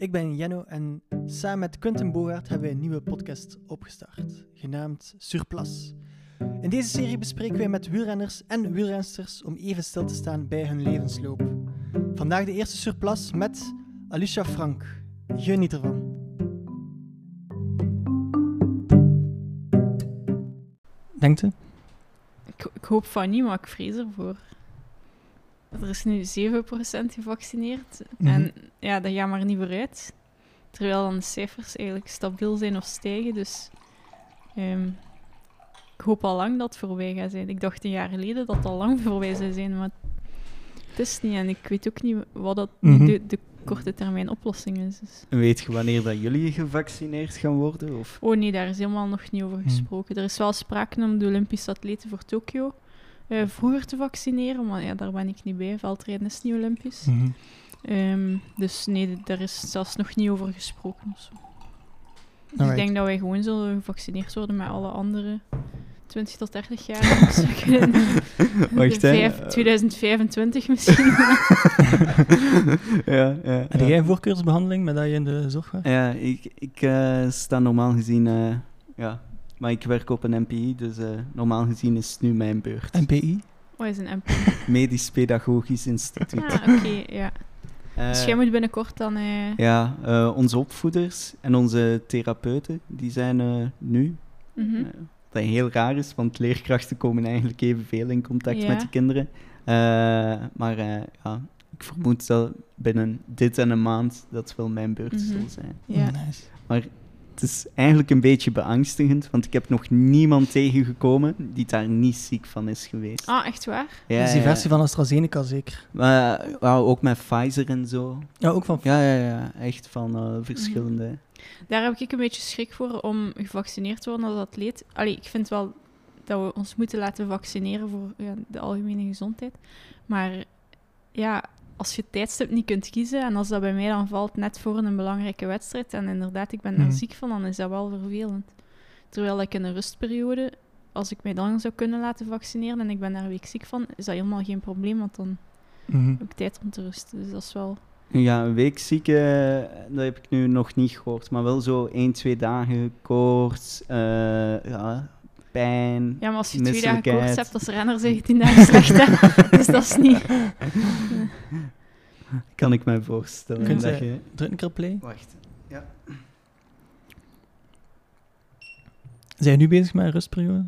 Ik ben Jenno en samen met Quentin Bogaert hebben wij een nieuwe podcast opgestart, genaamd Surplus. In deze serie bespreken wij met wielrenners en wielrensters om even stil te staan bij hun levensloop. Vandaag de eerste Surplus met Alicia Frank. Geniet ervan. Denkt u? Ik, ik hoop van niet, maar ik vrees ervoor. Er is nu 7% gevaccineerd. Mhm. En ja, dat gaat maar niet vooruit. Terwijl dan de cijfers eigenlijk stabiel zijn of stijgen. Dus ehm, ik hoop al lang dat het voorbij gaat zijn. Ik dacht een jaar geleden dat het al lang voorbij zou zijn, maar het is niet. En ik weet ook niet wat dat Mhm. de, de korte termijn oplossing is. Dus. Weet je wanneer dat jullie gevaccineerd gaan worden? Of? Oh nee, daar is helemaal nog niet over Hmm. gesproken. Er is wel sprake om de Olympische atleten voor Tokio eh, vroeger te vaccineren, maar ja, daar ben ik niet bij. Veldrijden is niet Olympisch. Mhm. Ehm, dus nee, daar is zelfs nog niet over gesproken. Dus ik denk dat wij gewoon zullen gevaccineerd worden met alle andere 20 tot 30 jaar. Dus Wacht, hè. vijf- 2025 misschien. ja, ja, Heb ja. jij een voorkeursbehandeling met dat je in de zorg gaat? Ja, ik, ik eh, sta normaal gezien... eh, ja, maar ik werk op een MPI, dus eh, normaal gezien is het nu mijn beurt. NPI? Wat is een MP? Medisch Pedagogisch Instituut. Ah, oké, ja. Eh, Dus jij moet binnenkort dan... eh, Ja, eh, onze opvoeders en onze therapeuten, die zijn eh, nu... eh, wat heel raar is, want leerkrachten komen eigenlijk evenveel in contact Ja. met die kinderen. Eh, maar eh, ja, ik vermoed dat binnen dit en een maand dat wel mijn beurt Mhm. zal zijn. ja. Nice. Het is eigenlijk een beetje beangstigend, want ik heb nog niemand tegengekomen die daar niet ziek van is geweest. Ah, echt waar? Ja, is die ja. versie van AstraZeneca zeker. Maar ook met Pfizer en zo. Ja, ook van... Ja, ja, ja. Echt van eh, verschillende. Daar heb ik een beetje schrik voor om gevaccineerd te worden als atleet. Allee, ik vind wel dat we ons moeten laten vaccineren voor ja, de algemene gezondheid. Maar ja, als je tijdstip niet kunt kiezen en als dat bij mij dan valt net voor een belangrijke wedstrijd en inderdaad, ik ben daar Mhm. ziek van, dan is dat wel vervelend. Terwijl ik in een rustperiode, als ik mij dan zou kunnen laten vaccineren en ik ben daar een week ziek van, is dat helemaal geen probleem, want dan Mhm. heb ik tijd om te rusten. Dus dat is wel... Ja, een week ziek, eh, dat heb ik nu nog niet gehoord. Maar wel zo één, twee dagen koorts, eh, ja, pijn. Ja, maar als je twee dagen koorts hebt als renner, zeg je tien dagen slecht, hè. Dus dat is niet... Kan ik mij voorstellen. Dat je- je... Druk een keer play. Wacht. Ja. Zijn je nu bezig met een rustperiode?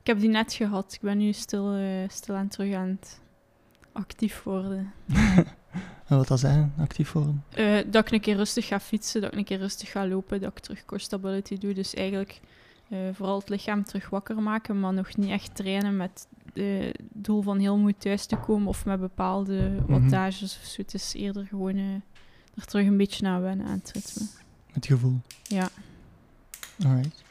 Ik heb die net gehad. Ik ben nu stil, eh, stil en terug aan het actief worden. En wat dat zeggen? Actief worden? Eh, dat ik een keer rustig ga fietsen, dat ik een keer rustig ga lopen, dat ik terug core stability doe. Dus eigenlijk eh, vooral het lichaam terug wakker maken, maar nog niet echt trainen met het doel van heel moe thuis te komen of met bepaalde Mhm. wattages of zo. Het is eerder gewoon eh, er terug een beetje naar wennen aan het ritme. Het gevoel. Ja. Alright.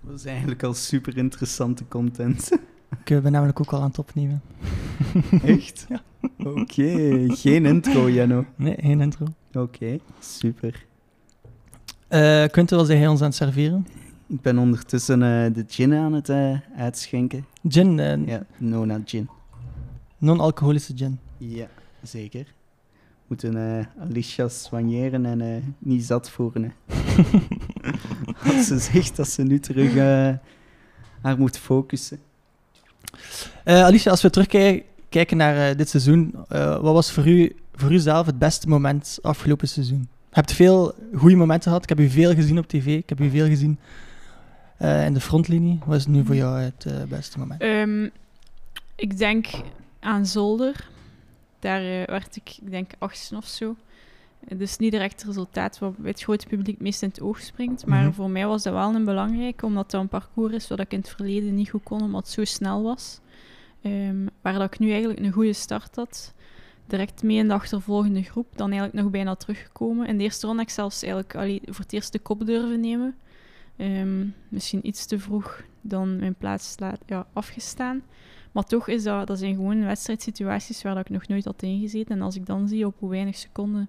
Dat is eigenlijk al super interessante content. Ik ben namelijk ook al aan het opnemen. Echt? Ja. Oké, geen intro, Janno. Nee, geen intro. Oké, super. Eh Quinten, was hij ons aan het serveren? Ik ben ondertussen eh, de gin aan het eh, uitschenken. Gin, Ja, Nona gin. non-alcoholische gin. Ja, zeker. Moeten Alicia soigneren en niet zat voeren. Als ze zegt dat ze nu terug haar moet focussen. Alicia, als we terugkijken naar dit seizoen, wat was voor u, voor u zelf het beste moment afgelopen seizoen? Je hebt veel goede momenten gehad. Ik heb u veel gezien op tv. Ik heb u veel gezien eh, in de frontlinie. Wat is nu voor jou het eh, beste moment? Ehm, ik denk aan Zolder. Daar eh, werd ik, ik denk, achtste of zo. Dus niet direct het resultaat wat bij het grote publiek meest in het oog springt. Maar Mhm. voor mij was dat wel een belangrijke, omdat dat een parcours is wat ik in het verleden niet goed kon, omdat het zo snel was. Ehm, waar dat ik nu eigenlijk een goede start had. Direct mee in de achtervolgende groep. Dan eigenlijk nog bijna teruggekomen. In de eerste ronde heb ik zelfs eigenlijk allee, voor het eerst de kop durven nemen. Ehm, misschien iets te vroeg dan mijn plaats laat, ja, afgestaan. Maar toch is dat, dat zijn gewoon wedstrijdsituaties waar dat ik nog nooit had ingezeten. En als ik dan zie op hoe weinig seconden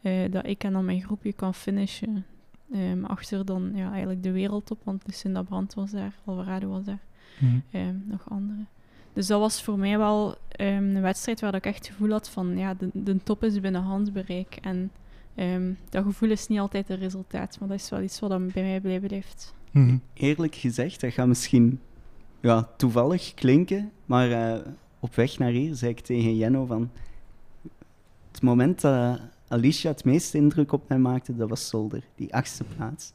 eh, dat ik en dan mijn groepje kan finishen ehm, achter dan ja, eigenlijk de wereldtop, want Lucinda Brandt was daar, Alvarado was daar, Mhm. ehm, nog andere. Dus dat was voor mij wel ehm, een wedstrijd waar ik echt het gevoel had van ja, de, de top is binnen handbereik. En ehm, dat gevoel is niet altijd het resultaat, maar dat is wel iets wat dan bij mij blijven blijft. Mhm. Eerlijk gezegd, dat gaat misschien ja, toevallig klinken, maar eh, op weg naar hier zei ik tegen Jenno van... Het moment dat Alicia het meeste indruk op mij maakte, dat was Solder, die achtste plaats.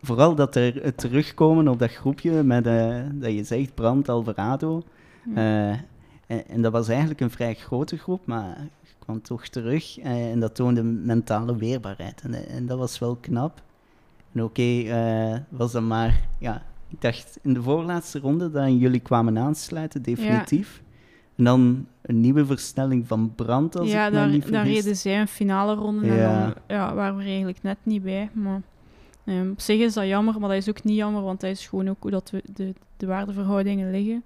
Vooral dat er het terugkomen op dat groepje met, eh, dat je zegt, Brand, Alvarado. Ja. Eh, en, en dat was eigenlijk een vrij grote groep, maar je kwam toch terug eh, en dat toonde mentale weerbaarheid. En, en dat was wel knap. En oké, eh, was dan maar, ja, ik dacht in de voorlaatste ronde dat jullie kwamen aansluiten, definitief. En dan een nieuwe versnelling van Brand, als ja, ik daar, niet daar reden zij een finale ronde Ja. en dan ja, waren we er eigenlijk net niet bij. Maar op zich is dat jammer, maar dat is ook niet jammer, want dat is gewoon ook hoe dat we de, de waardeverhoudingen liggen.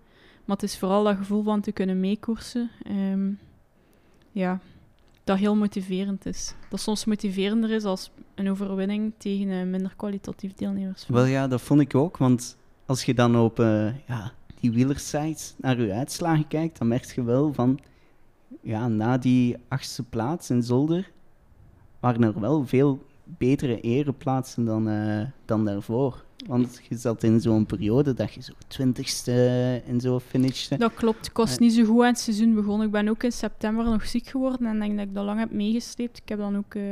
Maar het is vooral dat gevoel van te kunnen meekoersen. ehm, ja, dat heel motiverend is. Dat soms motiverender is als een overwinning tegen minder kwalitatief deelnemers. Wel ja, dat vond ik ook, want als je dan op eh, ja, die wielersites naar je uitslagen kijkt, dan merk je wel van, ja, na die achtste plaats in Zolder waren er wel veel betere ereplaatsen dan, eh, dan daarvoor. Want je zat in zo'n periode dat je zo twintigste en zo finishte. Dat klopt. Ik was Ja. niet zo goed aan het seizoen begonnen. Ik ben ook in september nog ziek geworden en denk dat ik dat lang heb meegesleept. Ik heb dan ook eh,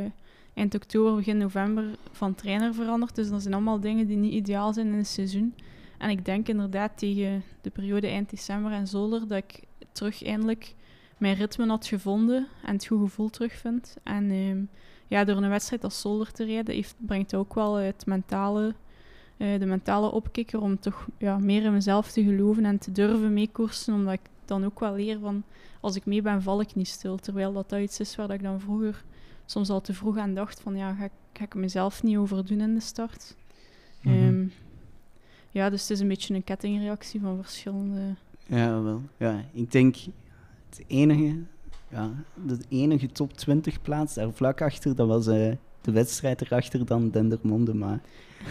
eind oktober, begin november van trainer veranderd. Dus dat zijn allemaal dingen die niet ideaal zijn in het seizoen. En ik denk inderdaad tegen de periode eind december en zolder dat ik terug eindelijk mijn ritme had gevonden en het goed gevoel terugvind. En ehm, ja, door een wedstrijd als zolder te rijden heeft, brengt ook wel het mentale eh, de mentale opkikker om toch ja, meer in mezelf te geloven en te durven meekoersen, omdat ik dan ook wel leer van als ik mee ben, val ik niet stil. Terwijl dat, dat iets is waar dat ik dan vroeger soms al te vroeg aan dacht van ja, ga, ik- ga ik mezelf niet overdoen in de start. Mhm. Ehm, ja, dus het is een beetje een kettingreactie van verschillende... Ja, wel. Ja, ik denk het enige, ja, de enige top 20 plaats daar vlak achter, dat was eh, de wedstrijd erachter dan Dendermonde. Maar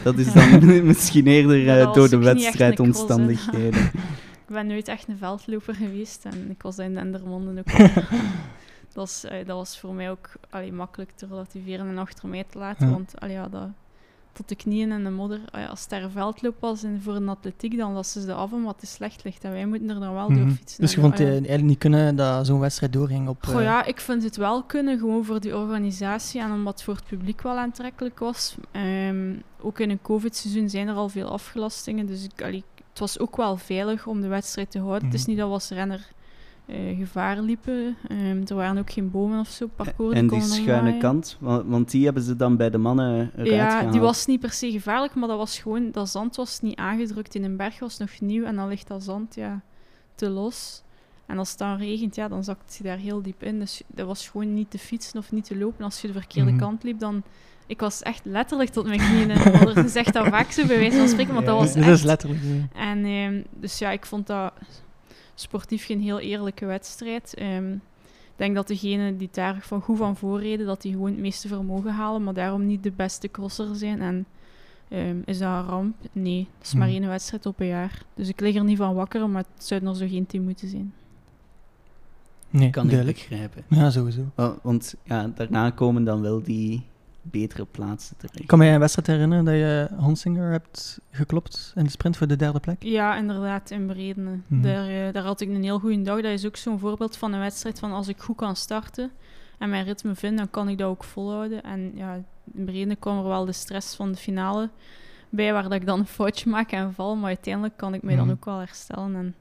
dat is dan misschien eerder eh, door de wedstrijdomstandigheden. Ik ben nooit echt een veldloper geweest en ik was in Dendermonde ook dat, was, eh, dat was voor mij ook allee, makkelijk te relativeren en achter mij te laten. Want allee, ja, dat, tot de knieën in de modder, allee, als het daar een veldloop was en voor een atletiek, dan lassen ze de af omdat het slecht ligt. En wij moeten er dan wel door Mhm. fietsen. Dus je En, vond het allee, eigenlijk niet kunnen dat zo'n wedstrijd doorging op... Goh, eh, ja, ik vind het wel kunnen, gewoon voor die organisatie en omdat het voor het publiek wel aantrekkelijk was. Ehm, ook in een covid-seizoen zijn er al veel afgelastingen, dus ik, allee, het was ook wel veilig om de wedstrijd te houden. Het is Mhm. niet dat we als renner eh, gevaar liepen. Ehm, er waren ook geen bomen of zo, parcours en die schuine kant, want, want die hebben ze dan bij de mannen eruit Ja, gehaald. die was niet per se gevaarlijk, maar dat was gewoon, dat zand was niet aangedrukt in een berg, was nog nieuw en dan ligt dat zand ja, te los. En als het dan regent, ja, dan zakt je daar heel diep in. Dus dat was gewoon niet te fietsen of niet te lopen. Als je de verkeerde Mhm. kant liep, dan... Ik was echt letterlijk tot mijn knieën in de modder. Je zegt dat vaak zo bij wijze van spreken, maar dat was dat echt... is letterlijk zo. En ehm, dus ja, ik vond dat sportief geen heel eerlijke wedstrijd. Ehm, ik denk dat degenen die daar van goed van voorreden, dat die gewoon het meeste vermogen halen, maar daarom niet de beste crosser zijn. En ehm, is dat een ramp? Nee, dat is maar Hmm. één wedstrijd op een jaar. Dus ik lig er niet van wakker, maar het zou er zo geen team moeten zijn. Nee, kan ik duidelijk. begrijpen. Ja, sowieso. Wa- Want ja, daarna komen dan wel die betere plaatsen terecht. Ik kan me een wedstrijd herinneren dat je Honsinger hebt geklopt in de sprint voor de derde plek. Ja, inderdaad, in Bredene. Mhm. Daar, eh, daar had ik een heel goede dag. Dat is ook zo'n voorbeeld van een wedstrijd van als ik goed kan starten en mijn ritme vind, dan kan ik dat ook volhouden. En ja, in Bredene kwam er wel de stress van de finale bij, waar dat ik dan een foutje maak en val. Maar uiteindelijk kan ik mij dan Mhm. ook wel herstellen. En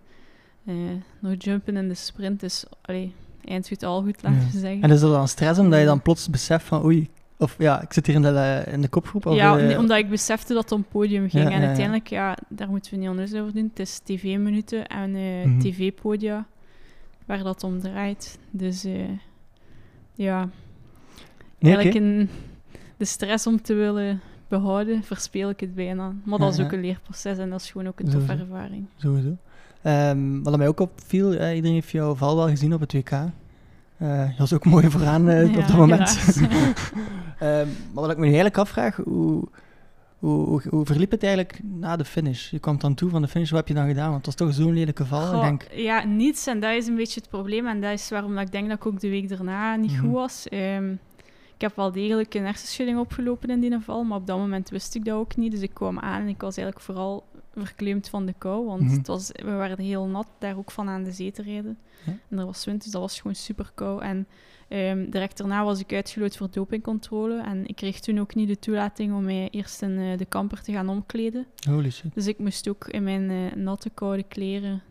eh nog jumpen in de sprint is, allee, eind goed al goed, laten Ja. we zeggen. En is dat dan stress omdat je dan plots beseft van oei, of ja, ik zit hier in de, eh, in de kopgroep? Of, ja, eh, omdat ik besefte dat het om podium ging. Ja, en ja, uiteindelijk, ja, daar moeten we niet anders over doen. Het is tv-minuten en Mhm. tv-podia waar dat om draait. Dus ja, Nee, eigenlijk in de stress om te willen behouden, verspeel ik het bijna. Maar dat is ook een leerproces en dat is gewoon ook een toffe ervaring. Sowieso. Ehm, wat mij ook opviel, iedereen heeft jouw val wel gezien op het WK. Eh je was ook mooi vooraan eh, op dat moment. Ehm, maar wat ik me nu eigenlijk afvraag, hoe, hoe, hoe, hoe verliep het eigenlijk na de finish? Je kwam dan toe van de finish, wat heb je dan gedaan? Want het was toch zo'n lelijke val. Ik denk, Ja, niets. En dat is een beetje het probleem. En dat is waarom dat ik denk dat ik ook de week daarna niet Mhm. goed was. Ehm, ik heb wel degelijk een hersenschudding opgelopen in die val, maar op dat moment wist ik dat ook niet. Dus ik kwam aan en ik was eigenlijk vooral verkleumd van de kou, want Mhm. het was, we waren heel nat daar ook van aan de zee te rijden. Ja. En er was wind, dus dat was gewoon super kou. En ehm, direct daarna was ik uitgeloot voor dopingcontrole en ik kreeg toen ook niet de toelating om mij eerst in eh, de kamper te gaan omkleden. Holy shit. Dus ik moest ook in mijn eh, natte, koude kleren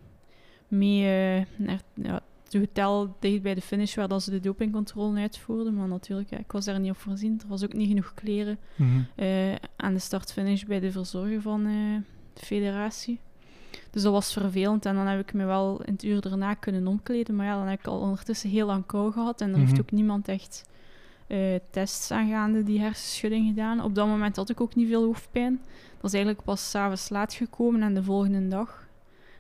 mee eh, naar ja, het hotel dicht bij de finish waar dat ze de dopingcontrole uitvoerden. Maar natuurlijk, ja, ik was daar niet op voorzien. Er was ook niet genoeg kleren Mhm. aan de start-finish bij de verzorger van federatie. Dus dat was vervelend en dan heb ik me wel in het uur daarna kunnen omkleden. Maar ja, dan heb ik al ondertussen heel lang kou gehad en er heeft Mhm. ook niemand echt eh, tests aangaande die hersenschudding gedaan. Op dat moment had ik ook niet veel hoofdpijn. Dat is eigenlijk pas s'avonds laat gekomen en de volgende dag.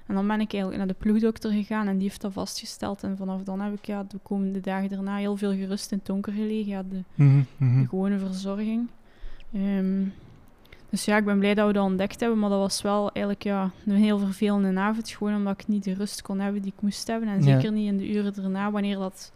En dan ben ik eigenlijk naar de ploegdokter gegaan en die heeft dat vastgesteld. En vanaf dan heb ik ja, de komende dagen daarna heel veel gerust in het donker gelegen. Ja, de, Mhm, mhm. de gewone verzorging. Ehm, dus ja, ik ben blij dat we dat ontdekt hebben, maar dat was wel eigenlijk ja, een heel vervelende avond. Gewoon omdat ik niet de rust kon hebben die ik moest hebben. En Ja. zeker niet in de uren erna, wanneer dat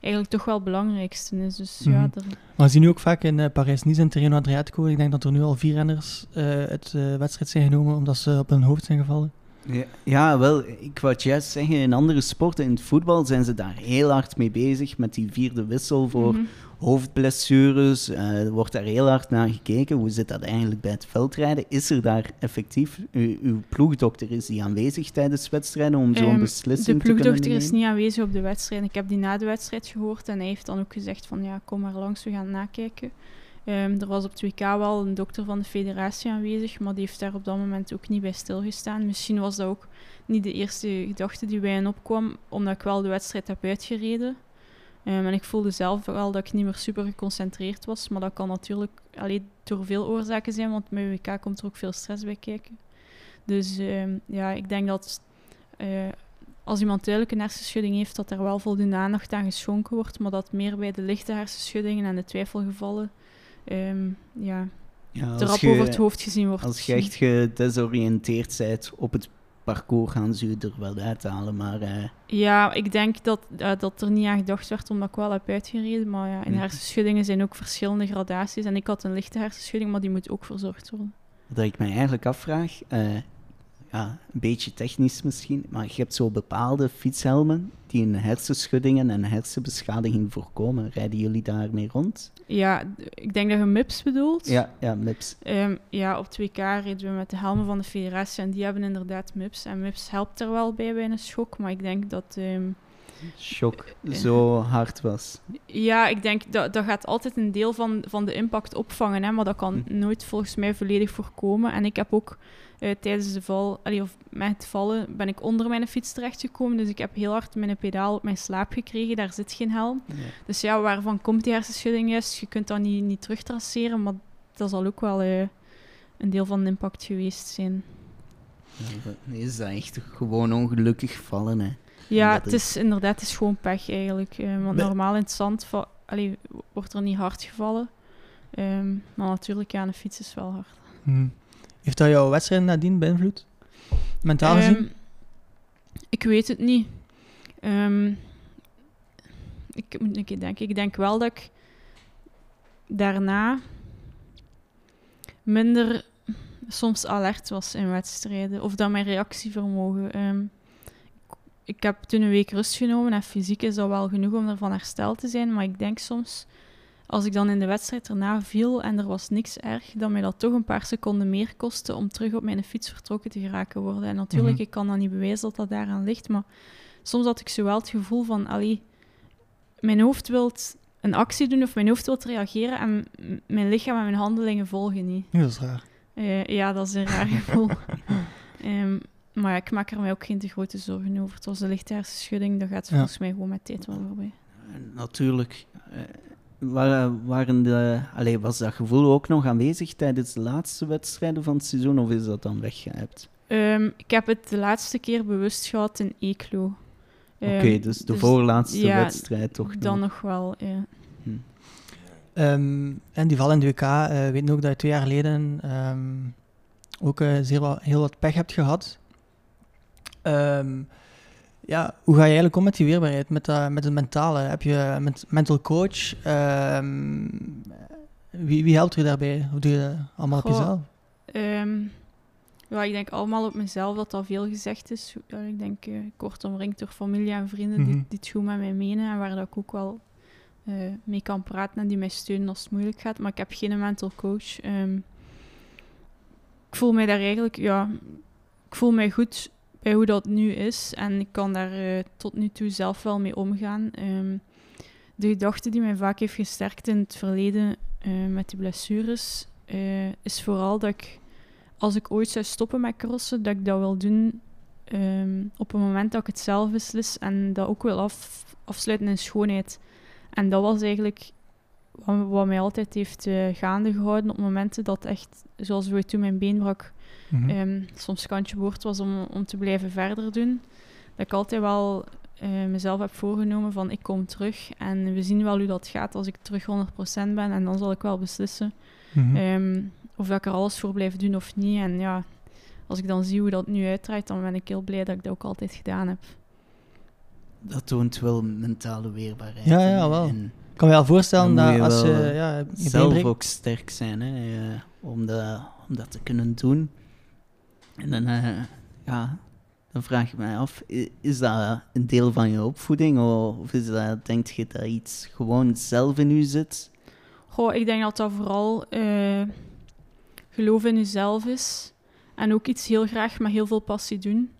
eigenlijk toch wel het belangrijkste is. Dus Mhm. ja, er, Maar we zien nu ook vaak in eh, Parijs-Nice en Terreno Adriatico. Ik denk dat er nu al vier renners eh, uit de wedstrijd zijn genomen omdat ze op hun hoofd zijn gevallen. Ja, ja, wel, ik wou het juist zeggen, in andere sporten, in het voetbal, zijn ze daar heel hard mee bezig met die vierde wissel voor Mhm. hoofdblessures. Eh, er wordt daar heel hard naar gekeken. Hoe zit dat eigenlijk bij het veldrijden? Is er daar effectief, u, uw ploegdokter, is die aanwezig tijdens wedstrijden om zo'n Ehm, beslissing De te kunnen ploegdochter nemen? is niet aanwezig op de wedstrijd. Ik heb die na de wedstrijd gehoord en hij heeft dan ook gezegd van ja, kom maar langs, we gaan nakijken. Ehm, er was op het WK wel een dokter van de federatie aanwezig, maar die heeft daar op dat moment ook niet bij stilgestaan. Misschien was dat ook niet de eerste gedachte die bij hen opkwam, omdat ik wel de wedstrijd heb uitgereden. Ehm, en ik voelde zelf wel dat ik niet meer super geconcentreerd was, maar dat kan natuurlijk alleen door veel oorzaken zijn, want met WK komt er ook veel stress bij kijken. Dus ehm, ja, ik denk dat eh, als iemand duidelijk een hersenschudding heeft, dat er wel voldoende aandacht aan geschonken wordt, maar dat meer bij de lichte hersenschuddingen en de twijfelgevallen ehm, ja, Ja, te als rap je- over het hoofd gezien wordt. Als je echt gedesoriënteerd bent op het parcours, gaan ze je er wel uithalen. Maar eh, Ja, ik denk dat, eh, dat er niet aan gedacht werd omdat ik wel heb uitgereden. Maar ja, in Mhm. hersenschuddingen zijn ook verschillende gradaties. En ik had een lichte hersenschudding, maar die moet ook verzorgd worden. wat ik mij eigenlijk afvraag, eh, ja, een beetje technisch misschien, maar je hebt zo bepaalde fietshelmen die een hersenschuddingen en hersenbeschadiging voorkomen. Rijden jullie daarmee rond? Ja, ik denk dat je MIPS bedoelt. Ja, ja, MIPS. Ehm, ja, op het WK reden we met de helmen van de federatie en die hebben inderdaad MIPS. En MIPS helpt er wel bij bij een schok, maar ik denk dat... ehm, Shock Eh, zo hard was. Ja, ik denk dat dat gaat altijd een deel van, van de impact opvangen, hè, maar dat kan Hm. nooit volgens mij volledig voorkomen. En ik heb ook eh, tijdens de val, allee, of met het vallen, ben ik onder mijn fiets terechtgekomen. Dus ik heb heel hard mijn pedaal op mijn slaap gekregen. Daar zit geen helm. Ja. Dus ja, waarvan komt die hersenschudding juist? Je kunt dat niet, niet terugtraceren, maar dat zal ook wel eh, een deel van de impact geweest zijn. Ja, is dat echt gewoon ongelukkig vallen, hè. Ja, het is inderdaad het is gewoon pech eigenlijk. eh, want normaal in het zand allee, wordt er niet hard gevallen. Ehm, maar natuurlijk, ja, aan de fiets is wel hard. Mhm. Heeft dat jouw wedstrijd nadien beïnvloed? Mentaal gezien? Ehm, ik weet het niet. Ehm, ik moet een keer denken. Ik denk wel dat ik daarna minder soms alert was in wedstrijden. Of dat mijn reactievermogen. ehm, ik, heb toen een week rust genomen en fysiek is dat wel genoeg om ervan hersteld te zijn. Maar ik denk soms, als ik dan in de wedstrijd erna viel en er was niks erg, dat mij dat toch een paar seconden meer kostte om terug op mijn fiets vertrokken te geraken worden. En natuurlijk, Mhm. ik kan dan niet bewijzen dat dat daaraan ligt, maar soms had ik zo wel het gevoel van, allee, mijn hoofd wil een actie doen of mijn hoofd wil reageren en mijn lichaam en mijn handelingen volgen niet. Dat is raar. Eh, ja, dat is een raar gevoel. Ehm, maar ja, ik maak er mij ook geen te grote zorgen over. Het was een lichte hersenschudding, dat gaat Ja. volgens mij gewoon met tijd wel voorbij. En Natuurlijk. eh, wa- waren de, allee, was dat gevoel ook nog aanwezig tijdens de laatste wedstrijden van het seizoen, of is dat dan weggeëpt? Ehm, ik heb het de laatste keer bewust gehad in Eeklo. Oké, Ehm, dus de voorlaatste ja, wedstrijd toch Dan nog. nog wel, ja. Hm. Ehm, en die val in de WK, eh weten ook dat je twee jaar geleden ehm, ook eh, zeer wel, heel wat pech hebt gehad. Ehm, Ja, hoe ga je eigenlijk om met die weerbaarheid, met, dat met het mentale? Heb je een mental coach? Ehm, wie, wie helpt je daarbij? Hoe doe je dat allemaal Goh, op jezelf? Ehm, ja, ik denk allemaal op mezelf dat dat veel gezegd is. Ja, ik denk eh, kort omringd door familie en vrienden die, Mhm. die het goed met mij menen en waar dat ik ook wel eh, mee kan praten en die mij steunen als het moeilijk gaat. Maar ik heb geen mental coach. Ik voel mij daar eigenlijk, ja, ik voel mij goed bij hoe dat nu is en ik kan daar eh, tot nu toe zelf wel mee omgaan. Ehm, de gedachte die mij vaak heeft gesterkt in het verleden eh, met die blessures, eh, is vooral dat ik, als ik ooit zou stoppen met crossen, dat ik dat wil doen ehm, op het moment dat ik het zelf beslis en dat ook wil af, afsluiten in schoonheid. En dat was eigenlijk wat, wat mij altijd heeft gaande gehouden op momenten dat echt, zoals toen mijn been brak, Mhm. ehm, soms kantje boord was om, om te blijven verder doen. Dat ik altijd wel eh, mezelf heb voorgenomen van ik kom terug en we zien wel hoe dat gaat als ik terug 100% ben en dan zal ik wel beslissen Mhm. ehm, of dat ik er alles voor blijf doen of niet. En ja, als ik dan zie hoe dat nu uitdraait, dan ben ik heel blij dat ik dat ook altijd gedaan heb. Dat toont wel mentale weerbaarheid. Ja, ja, en- wel. En Ik kan me wel voorstellen dat je als je ja, je zelf ook sterk zijn hè, eh, om, dat, om dat te kunnen doen. En dan, eh, ja, dan vraag ik mij af, is dat een deel van je opvoeding? Of is dat, denk je dat iets gewoon zelf in u zit? Goh, ik denk dat dat vooral eh, geloof in jezelf is. En ook iets heel graag met heel veel passie doen.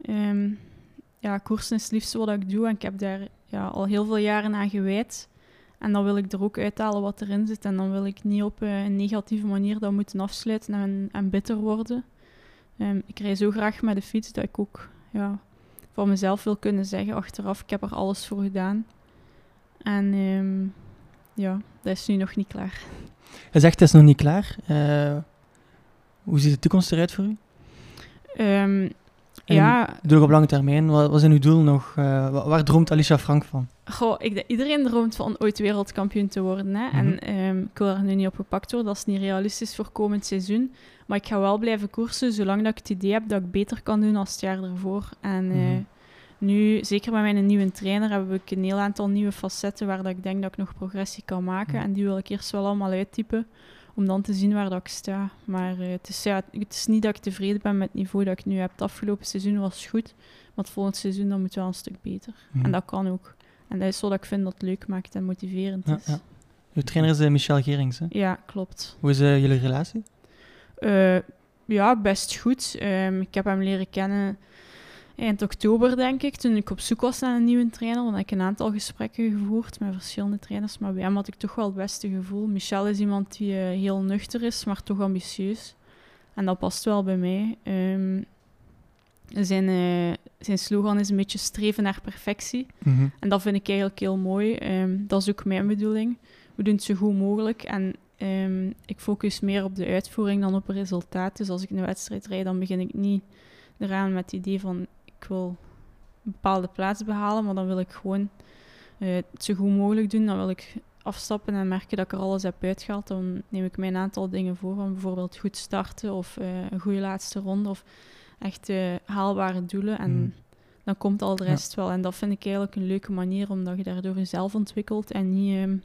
Ehm, ja, koersen is het liefste wat ik doe. En ik heb daar ja, al heel veel jaren aan gewijd. En dan wil ik er ook uithalen wat erin zit. En dan wil ik niet op eh, een negatieve manier dat moeten afsluiten en, en bitter worden. Ehm, ik rij zo graag met de fiets dat ik ook ja, van mezelf wil kunnen zeggen achteraf, ik heb er alles voor gedaan. En ehm, ja, dat is nu nog niet klaar. Je zegt het is nog niet klaar. Eh, hoe ziet de toekomst eruit voor u? En ja, Doe op lange termijn. Wat wat is in uw doel nog? Eh, wa- waar droomt Alicia Frank van? Goh, ik, iedereen droomt van ooit wereldkampioen te worden. Hè? Mhm. En ehm, ik wil er nu niet op gepakt worden, dat is niet realistisch voor komend seizoen. Maar ik ga wel blijven koersen, zolang dat ik het idee heb dat ik beter kan doen als het jaar ervoor. En eh, Mhm. nu, zeker met mijn nieuwe trainer, heb ik een heel aantal nieuwe facetten waar dat ik denk dat ik nog progressie kan maken. Mhm. En die wil ik eerst wel allemaal uittypen, om dan te zien waar dat ik sta. Maar eh, het, is, ja, het is niet dat ik tevreden ben met het niveau dat ik nu heb. Het afgelopen seizoen was goed, maar het volgende seizoen dan moet wel een stuk beter. Mhm. En dat kan ook. En dat is zo dat ik vind dat het leuk maakt en motiverend is. ja. Uw trainer is eh, Michel Gerings. Hè? Ja, klopt. Hoe is eh, jullie relatie? Eh, ja, best goed. Ehm, ik heb hem leren kennen eind oktober, denk ik, toen ik op zoek was naar een nieuwe trainer. Want ik een aantal gesprekken gevoerd met verschillende trainers, maar bij hem had ik toch wel het beste gevoel. Michel is iemand die heel nuchter is, maar toch ambitieus. En dat past wel bij mij. Ehm, zijn, eh, zijn slogan is een beetje streven naar perfectie. Mhm. En dat vind ik eigenlijk heel mooi. Ehm, dat is ook mijn bedoeling. We doen het zo goed mogelijk. En ehm, ik focus meer op de uitvoering dan op het resultaat. Dus als ik een wedstrijd rijd, dan begin ik niet eraan met het idee van ik wil een bepaalde plaats behalen. Maar dan wil ik gewoon eh, het zo goed mogelijk doen. Dan wil ik afstappen en merken dat ik er alles heb uitgehaald. Dan neem ik mij een aantal dingen voor. Van bijvoorbeeld goed starten of eh, een goede laatste ronde. Of echt eh, haalbare doelen. En Mhm. dan komt al de Ja. rest wel. En dat vind ik eigenlijk een leuke manier, omdat je daardoor jezelf ontwikkelt en niet ehm,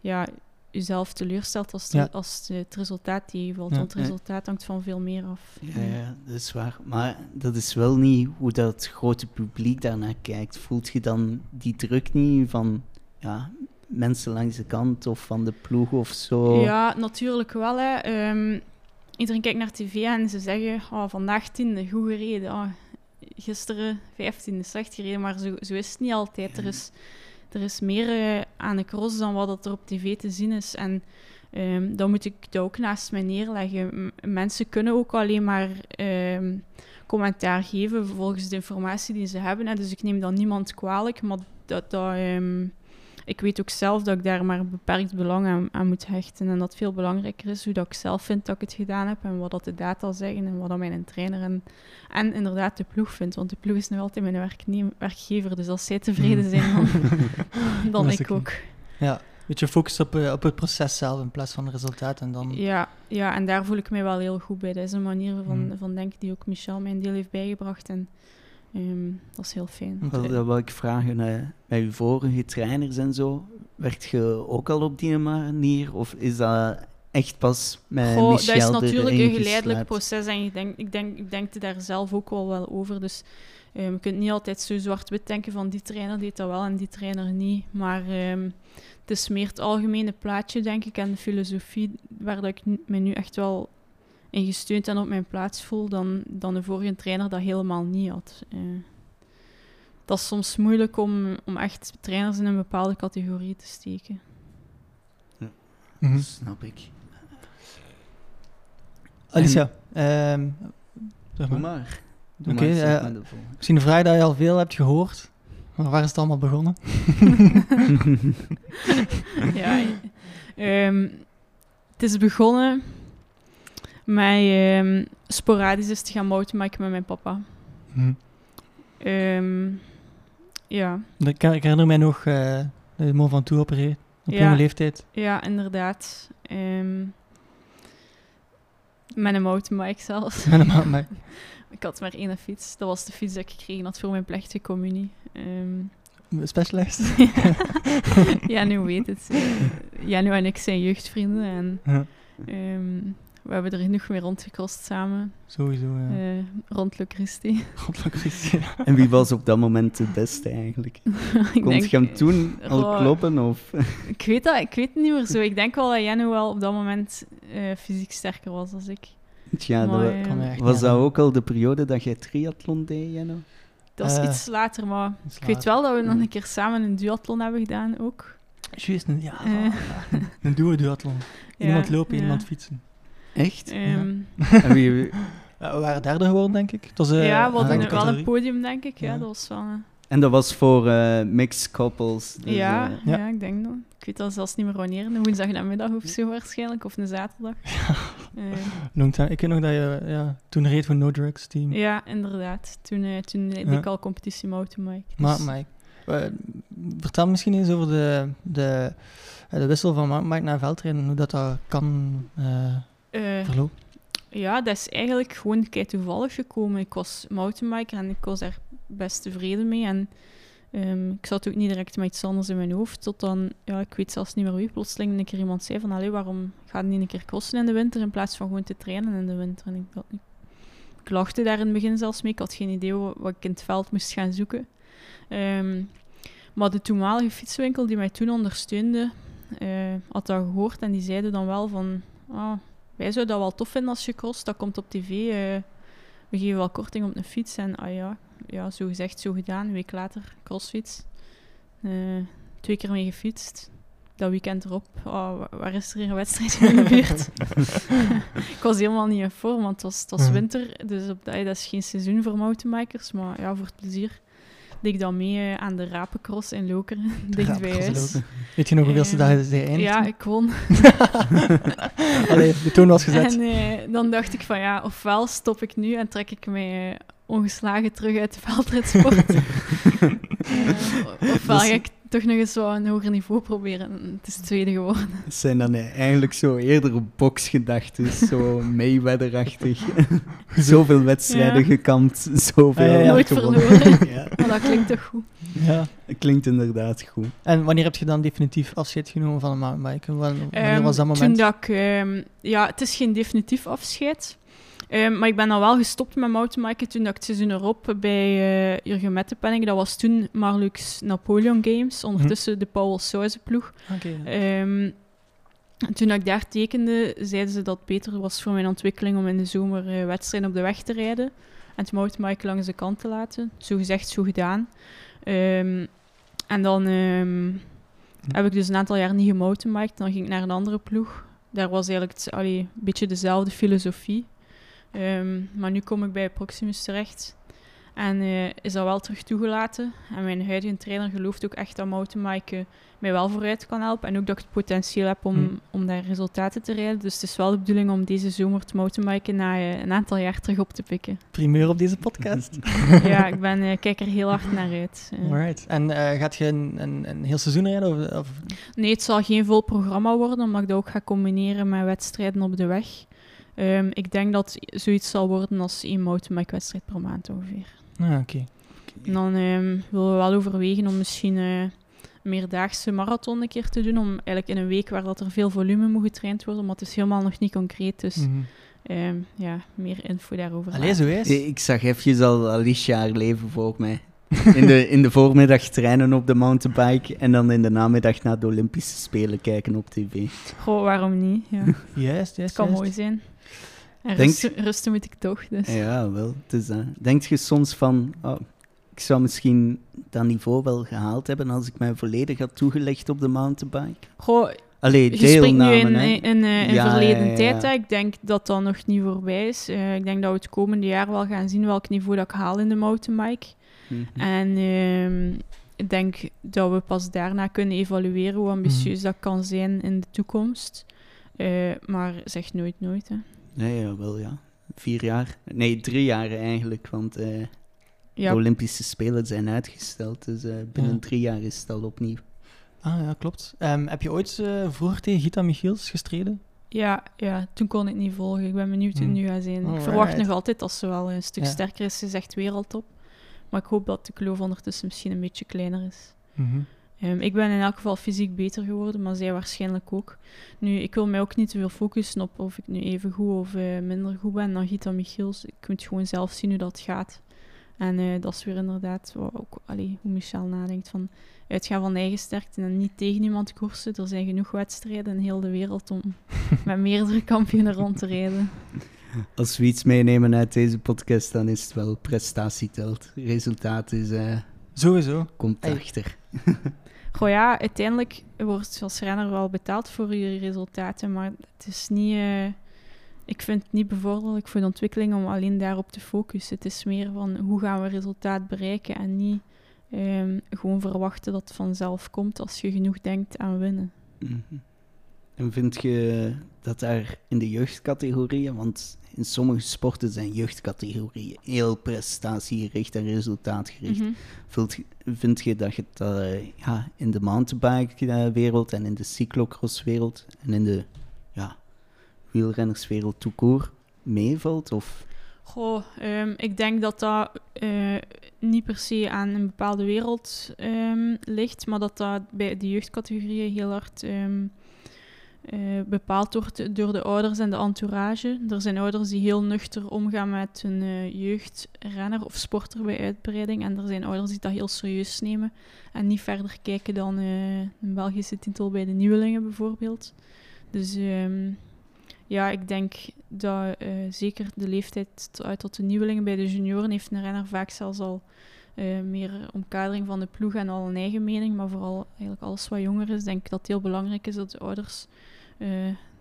ja, jezelf teleurstelt als, Ja. als het resultaat tegenvalt. Ja. Want het Ja. resultaat hangt van veel meer af. Ja, ja, dat is waar. Maar dat is wel niet hoe dat grote publiek daarnaar kijkt. Voelt je dan die druk niet van ja, mensen langs de kant of van de ploeg of zo? Ja, natuurlijk wel. Hè. Ehm, iedereen kijkt naar tv en ze zeggen, oh, vandaag tiende, goed gereden. Oh, gisteren vijftiende, slecht gereden. Maar zo, zo is het niet altijd. Er is, er is meer eh, aan de cross dan wat dat er op tv te zien is. En ehm, dan moet ik dat ook naast mij neerleggen. M- mensen kunnen ook alleen maar ehm, commentaar geven volgens de informatie die ze hebben. Hè. Dus ik neem dan niemand kwalijk, maar dat... dat ehm, ik weet ook zelf dat ik daar maar een beperkt belang aan, aan moet hechten. En dat het veel belangrijker is hoe dat ik zelf vind dat ik het gedaan heb. En wat dat de data zeggen en wat dat mijn trainer en, en inderdaad de ploeg vindt. Want de ploeg is nu altijd mijn werkneem, werkgever. Dus als zij tevreden zijn, dan, dan Dat is ik ook. Ja, beetje focus op, eh, op het proces zelf in plaats van het resultaat. En dan... Ja, ja, en daar voel ik mij wel heel goed bij. Dat is een manier van, Mm. van denken die ook Michel mij een deel heeft bijgebracht. En Ehm, dat is heel fijn. Wel, dat wil ik vragen, eh, bij uw vorige trainers en zo, werkt je ook al op die manier? Of is dat echt pas met Goh, Michel dat is natuurlijk een geleidelijk proces en ik denk, ik, denk, ik denk daar zelf ook wel, wel over. Dus ehm, je kunt niet altijd zo zwart-wit denken van die trainer deed dat wel en die trainer niet. Maar ehm, het is meer het algemene plaatje, denk ik, en de filosofie waar dat ik me nu echt wel in gesteund en op mijn plaats voel dan, dan de vorige trainer dat helemaal niet had. Eh, dat is soms moeilijk om, om echt trainers in een bepaalde categorie te steken. mhm. Snap ik. Alicia, ehm, zeg Doe maar. Doe Oké, maar, zeg maar de volgende. misschien een vraag dat je al veel hebt gehoord. Maar waar is het allemaal begonnen? ja, ehm, het is begonnen met ehm, sporadisch eens te gaan mountainbiken met mijn papa. Mhm. Ehm, ja, Ik, ik herinner mij nog eh dat je Mont Ventoux opereert. Op Ja. jonge leeftijd. ja, inderdaad. Ehm, met een mountainbike zelfs. Met een mee. Ik had maar één fiets. Dat was de fiets die ik gekregen had voor mijn plechtige communie. Ehm, Specialist. ja, nu weet het. Janu en ik zijn jeugdvrienden en Ja, ehm, we hebben er genoeg mee rondgekrost samen. sowieso. Ja. eh, rond Le Christi. Goddelijk Christi. En wie was op dat moment de beste eigenlijk? ik Kon je hem toen al kloppen? Of? Ik weet, dat, ik weet het niet meer zo. Ik denk wel dat Janu wel op dat moment eh, fysiek sterker was dan ik. Tja, Maar, dat, eh, Kan mij echt was dat ook al de periode dat jij triathlon deed, Jenno? Dat is Eh, iets later, maar iets ik weet later. wel dat we nog een keer samen een duathlon hebben gedaan ook. Juist, een, ja, Eh. een duo duathlon. Ja, Iemand lopen, ja. iemand fietsen. Echt? Ehm, En wie, Ja, we waren derde geworden, denk ik. Het was, eh, ja, we hadden een wel een podium, denk ik. Ja, Ja. dat was wel... eh, en dat was voor eh, mixed couples. dus, ja, ja. ja. ik denk dat. Ik weet al zelfs niet meer wanneer. Een woensdagnamiddag of zo waarschijnlijk, of een zaterdag. Eh, Long time. Ik weet nog dat je ja, toen reed voor No Drugs team. ja, inderdaad. Toen, eh, toen deed Ja. ik al competitie mountainbike. Maar, Dus- Mike, vertel misschien eens over de, de, de wissel van mountainbike naar veldrijden. Hoe dat, dat kan eh, verlopen. Ja, dat is eigenlijk gewoon kei toevallig gekomen. Ik was mountainbiker en ik was daar best tevreden mee. En ehm, ik zat ook niet direct met iets anders in mijn hoofd. Tot dan, ja, ik weet zelfs niet meer wie, plotseling een keer iemand zei van... Allee, waarom ga je niet een keer crossen in de winter in plaats van gewoon te trainen in de winter? En ik, dacht, ik lachte daar in het begin zelfs mee. Ik had geen idee wat, wat ik in het veld moest gaan zoeken. Ehm, maar de toenmalige fietswinkel die mij toen ondersteunde, eh, had dat gehoord. En die zeiden dan wel van... Ah, wij zouden dat wel tof vinden als je cross. Dat komt op tv. eh, we geven wel korting op een fiets. En ah ja, ja, zo gezegd, zo gedaan. Een week later, crossfiets. Eh, twee keer mee gefietst. Dat weekend erop. Oh, wa- waar is er hier een wedstrijd in de buurt? ik was helemaal niet in vorm, want het was, het was Mhm. winter. Dus op dat, dat is geen seizoen voor mountainbikers. Maar ja, voor het plezier deed ik dan mee eh, aan de Rapencross in Lokeren. Dicht bij huis. Weet je nog hoeveelste Ehm, dag zij eindigde? Ja, ik won. Allee, de toon was gezet. En eh, dan dacht ik van ja, ofwel stop ik nu en trek ik mij eh, ongeslagen terug uit de veldritsport. Ofwel Dus- ga ik toch nog eens zo een hoger niveau proberen. En Het is het tweede geworden. Het zijn dan eigenlijk zo eerder boxgedachten, zo Mayweather-achtig. zoveel wedstrijden Ja. gekampt, zoveel Ah, ja, ja. Nooit gewonnen. verloren. ja, Maar dat klinkt toch goed. Ja. het klinkt inderdaad goed. En wanneer heb je dan definitief afscheid genomen van een mountainbiken? Wanneer Ehm, was dat moment? Toen dat ik... ehm, ja, het is geen definitief afscheid. Ehm, maar ik ben dan wel gestopt met mountainbiken toen dat ik het seizoen erop bij eh Jurgen Mettepenning. Dat was toen Marlux Napoleon Games. Ondertussen de Paul Sauze ploeg. Ja. Ehm, toen ik daar tekende, zeiden ze dat het beter was voor mijn ontwikkeling om in de zomer eh, wedstrijden op de weg te rijden. En het mountainbiken langs de kant te laten. Zo gezegd, zo gedaan. Ehm, en dan ehm, heb ik dus een aantal jaar niet gemountainbiked. Dan ging ik naar een andere ploeg. Daar was eigenlijk het, allee, een beetje dezelfde filosofie. Ehm, maar nu kom ik bij Proximus terecht. En eh, is dat wel terug toegelaten. En mijn huidige trainer gelooft ook echt dat mountainbiken mij wel vooruit kan helpen. En ook dat ik het potentieel heb om, Hmm. om daar resultaten te rijden. Dus het is wel de bedoeling om deze zomer te mountainbiken na eh, een aantal jaar terug op te pikken. Primeur op deze podcast. ja, ik ben, eh, kijk er heel hard naar uit. Alright. En eh, gaat je een, een, een heel seizoen rijden? Of, of... Nee, het zal geen vol programma worden, omdat ik dat ook ga combineren met wedstrijden op de weg. Ehm, ik denk dat zoiets zal worden als één mountainbike-wedstrijd per maand ongeveer. Ah, oké. En dan ehm, willen we wel overwegen om misschien eh, een meerdaagse marathon een keer te doen. Om eigenlijk in een week waar dat er veel volume moet getraind worden. Maar het is helemaal nog niet concreet. Dus Mhm. ehm, ja, meer info daarover. Allee, zo is. Ik ik zag even al Alicia haar leven voor mij. In de, in de voormiddag trainen op de mountainbike en dan in de namiddag naar de Olympische Spelen kijken op tv. Goh, waarom niet? Ja. Het Juist, juist. kan juist. mooi zijn. En Denk- rusten, rusten moet ik toch. Dus. Ja, wel. Dat. Denk je soms van, oh, ik zou misschien dat niveau wel gehaald hebben als ik mij volledig had toegelegd op de mountainbike? Goh, Allee, Je spreekt nu in, hè. in, in, eh, in Ja, verleden ja, tijd. ja. Ik denk dat dat nog niet voorbij is. Eh, ik denk dat we het komende jaar wel gaan zien welk niveau dat ik haal in de mountainbike. Mhm. En ehm, ik denk dat we pas daarna kunnen evalueren hoe ambitieus Mhm. dat kan zijn in de toekomst. Eh, maar zeg nooit nooit. Hè. Nee, wel ja. Vier jaar. Nee, drie jaar eigenlijk, want eh, Ja, de Olympische Spelen zijn uitgesteld. Dus eh, binnen Ja. drie jaar is het al opnieuw. Ah, ja, klopt. Ehm, heb je ooit eh, vroeger tegen Gita Michiels gestreden? ja, ja, toen kon ik niet volgen. Ik ben benieuwd hoe het Hmm. nu gaat zijn. Ik verwacht nog altijd dat ze wel een stuk Ja. sterker is. Ze is echt wereldtop. Maar ik hoop dat de kloof ondertussen misschien een beetje kleiner is. Mhm. Ehm, ik ben in elk geval fysiek beter geworden, maar zij waarschijnlijk ook. Nu, ik wil mij ook niet te veel focussen op of ik nu even goed of eh, minder goed ben dan Gita Michiels. Ik moet gewoon zelf zien hoe dat gaat. En eh, dat is weer inderdaad wat ook, allee, hoe Michel nadenkt van uitgaan van eigen sterkte en niet tegen iemand koersen. Er zijn genoeg wedstrijden in heel de wereld om met meerdere kampioenen rond te rijden. Als we iets meenemen uit deze podcast, dan is het wel prestatie telt. Resultaat is, eh, Sowieso. komt Hey. Goh ja, uiteindelijk wordt als renner wel betaald voor je resultaten, maar het is niet... eh, ik vind het niet bevorderlijk voor de ontwikkeling om alleen daarop te focussen. Het is meer van hoe gaan we resultaat bereiken en niet ehm, gewoon verwachten dat het vanzelf komt als je genoeg denkt aan winnen. Mhm. En vind je dat daar in de jeugdcategorieën, want in sommige sporten zijn jeugdcategorieën heel prestatiegericht en resultaatgericht. Mhm. Vind, vind je dat je dat eh, ja, in de mountainbike-wereld en in de cyclocross-wereld en in de ja, wielrennerswereld court meevalt? Of Goh, ehm, ik denk dat dat eh, niet per se aan een bepaalde wereld ehm, ligt, maar dat dat bij de jeugdcategorieën heel hard ehm, eh, bepaald wordt door de ouders en de entourage. Er zijn ouders die heel nuchter omgaan met hun eh, jeugdrenner of sporter bij uitbreiding, en er zijn ouders die dat heel serieus nemen en niet verder kijken dan eh, een Belgische titel bij de nieuwelingen bijvoorbeeld. Dus ehm, ja, ik denk dat zeker de leeftijd uit tot de nieuwelingen bij de junioren heeft een renner vaak zelfs al meer omkadering van de ploeg en al een eigen mening. Maar vooral eigenlijk alles wat jonger is, denk ik dat het heel belangrijk is dat de ouders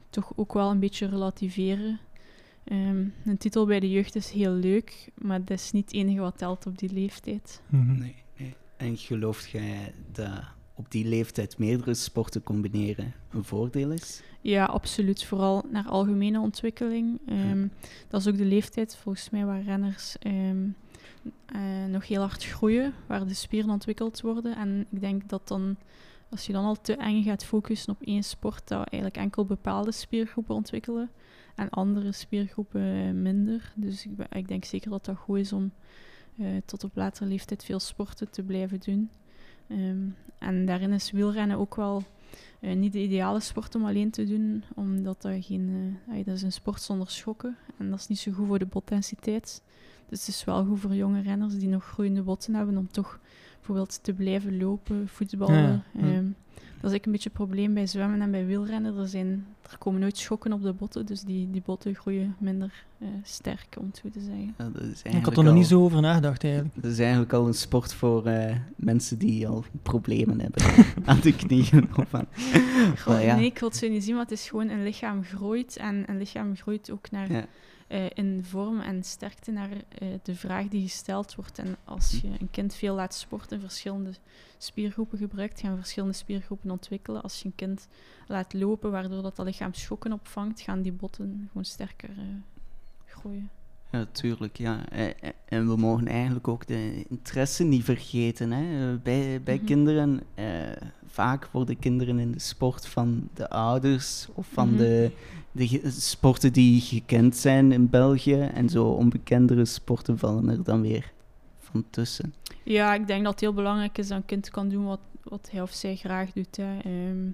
toch ook wel een beetje relativeren. Ehm, een titel bij de jeugd is heel leuk, maar dat is niet het enige wat telt op die leeftijd. Mhm. nee, nee. En gelooft jij dat op die leeftijd meerdere sporten combineren een voordeel is? Ja, absoluut. Vooral naar algemene ontwikkeling. Ehm, Dat is ook de leeftijd volgens mij waar renners ehm, eh, nog heel hard groeien, waar de spieren ontwikkeld worden. En ik denk dat dan, als je dan al te eng gaat focussen op één sport, dat eigenlijk enkel bepaalde spiergroepen ontwikkelen en andere spiergroepen minder. Dus ik, ik denk zeker dat dat goed is om eh, tot op latere leeftijd veel sporten te blijven doen. Ehm, en daarin is wielrennen ook wel eh, niet de ideale sport om alleen te doen, omdat dat geen... eh, dat is een sport zonder schokken en dat is niet zo goed voor de botdensiteit. Dus het is wel goed voor jonge renners die nog groeiende botten hebben om toch bijvoorbeeld te blijven lopen, voetballen. Ja, ja. Ehm, dat is eigenlijk een beetje een probleem bij zwemmen en bij wielrennen. Er, zijn, er komen nooit schokken op de botten, dus die, die botten groeien minder eh, sterk, om het zo te zeggen. Ja, dat is Ik had er nog niet zo over nagedacht eigenlijk. Dat is eigenlijk al een sport voor eh, mensen die al problemen hebben aan de knieën. Of aan... Goh, Maar ja. Nee, ik wil het zo niet zien, maar het is gewoon een lichaam groeit. En een lichaam groeit ook naar, Eh, in vorm en sterkte naar eh, de vraag die gesteld wordt. En als je een kind veel laat sporten, verschillende spiergroepen gebruikt, gaan verschillende spiergroepen ontwikkelen. Als je een kind laat lopen, waardoor dat, dat lichaam schokken opvangt, gaan die botten gewoon sterker eh, groeien. Ja, tuurlijk, ja. Eh, eh, En we mogen eigenlijk ook de interesse niet vergeten. Hè. Bij, bij Mhm. kinderen, eh, vaak worden kinderen in de sport van de ouders of van Mhm. de, de sporten die gekend zijn in België. En zo onbekendere sporten vallen er dan weer van tussen. Ja, ik denk dat het heel belangrijk is dat een kind kan doen wat, wat hij of zij graag doet. Hè. Ehm,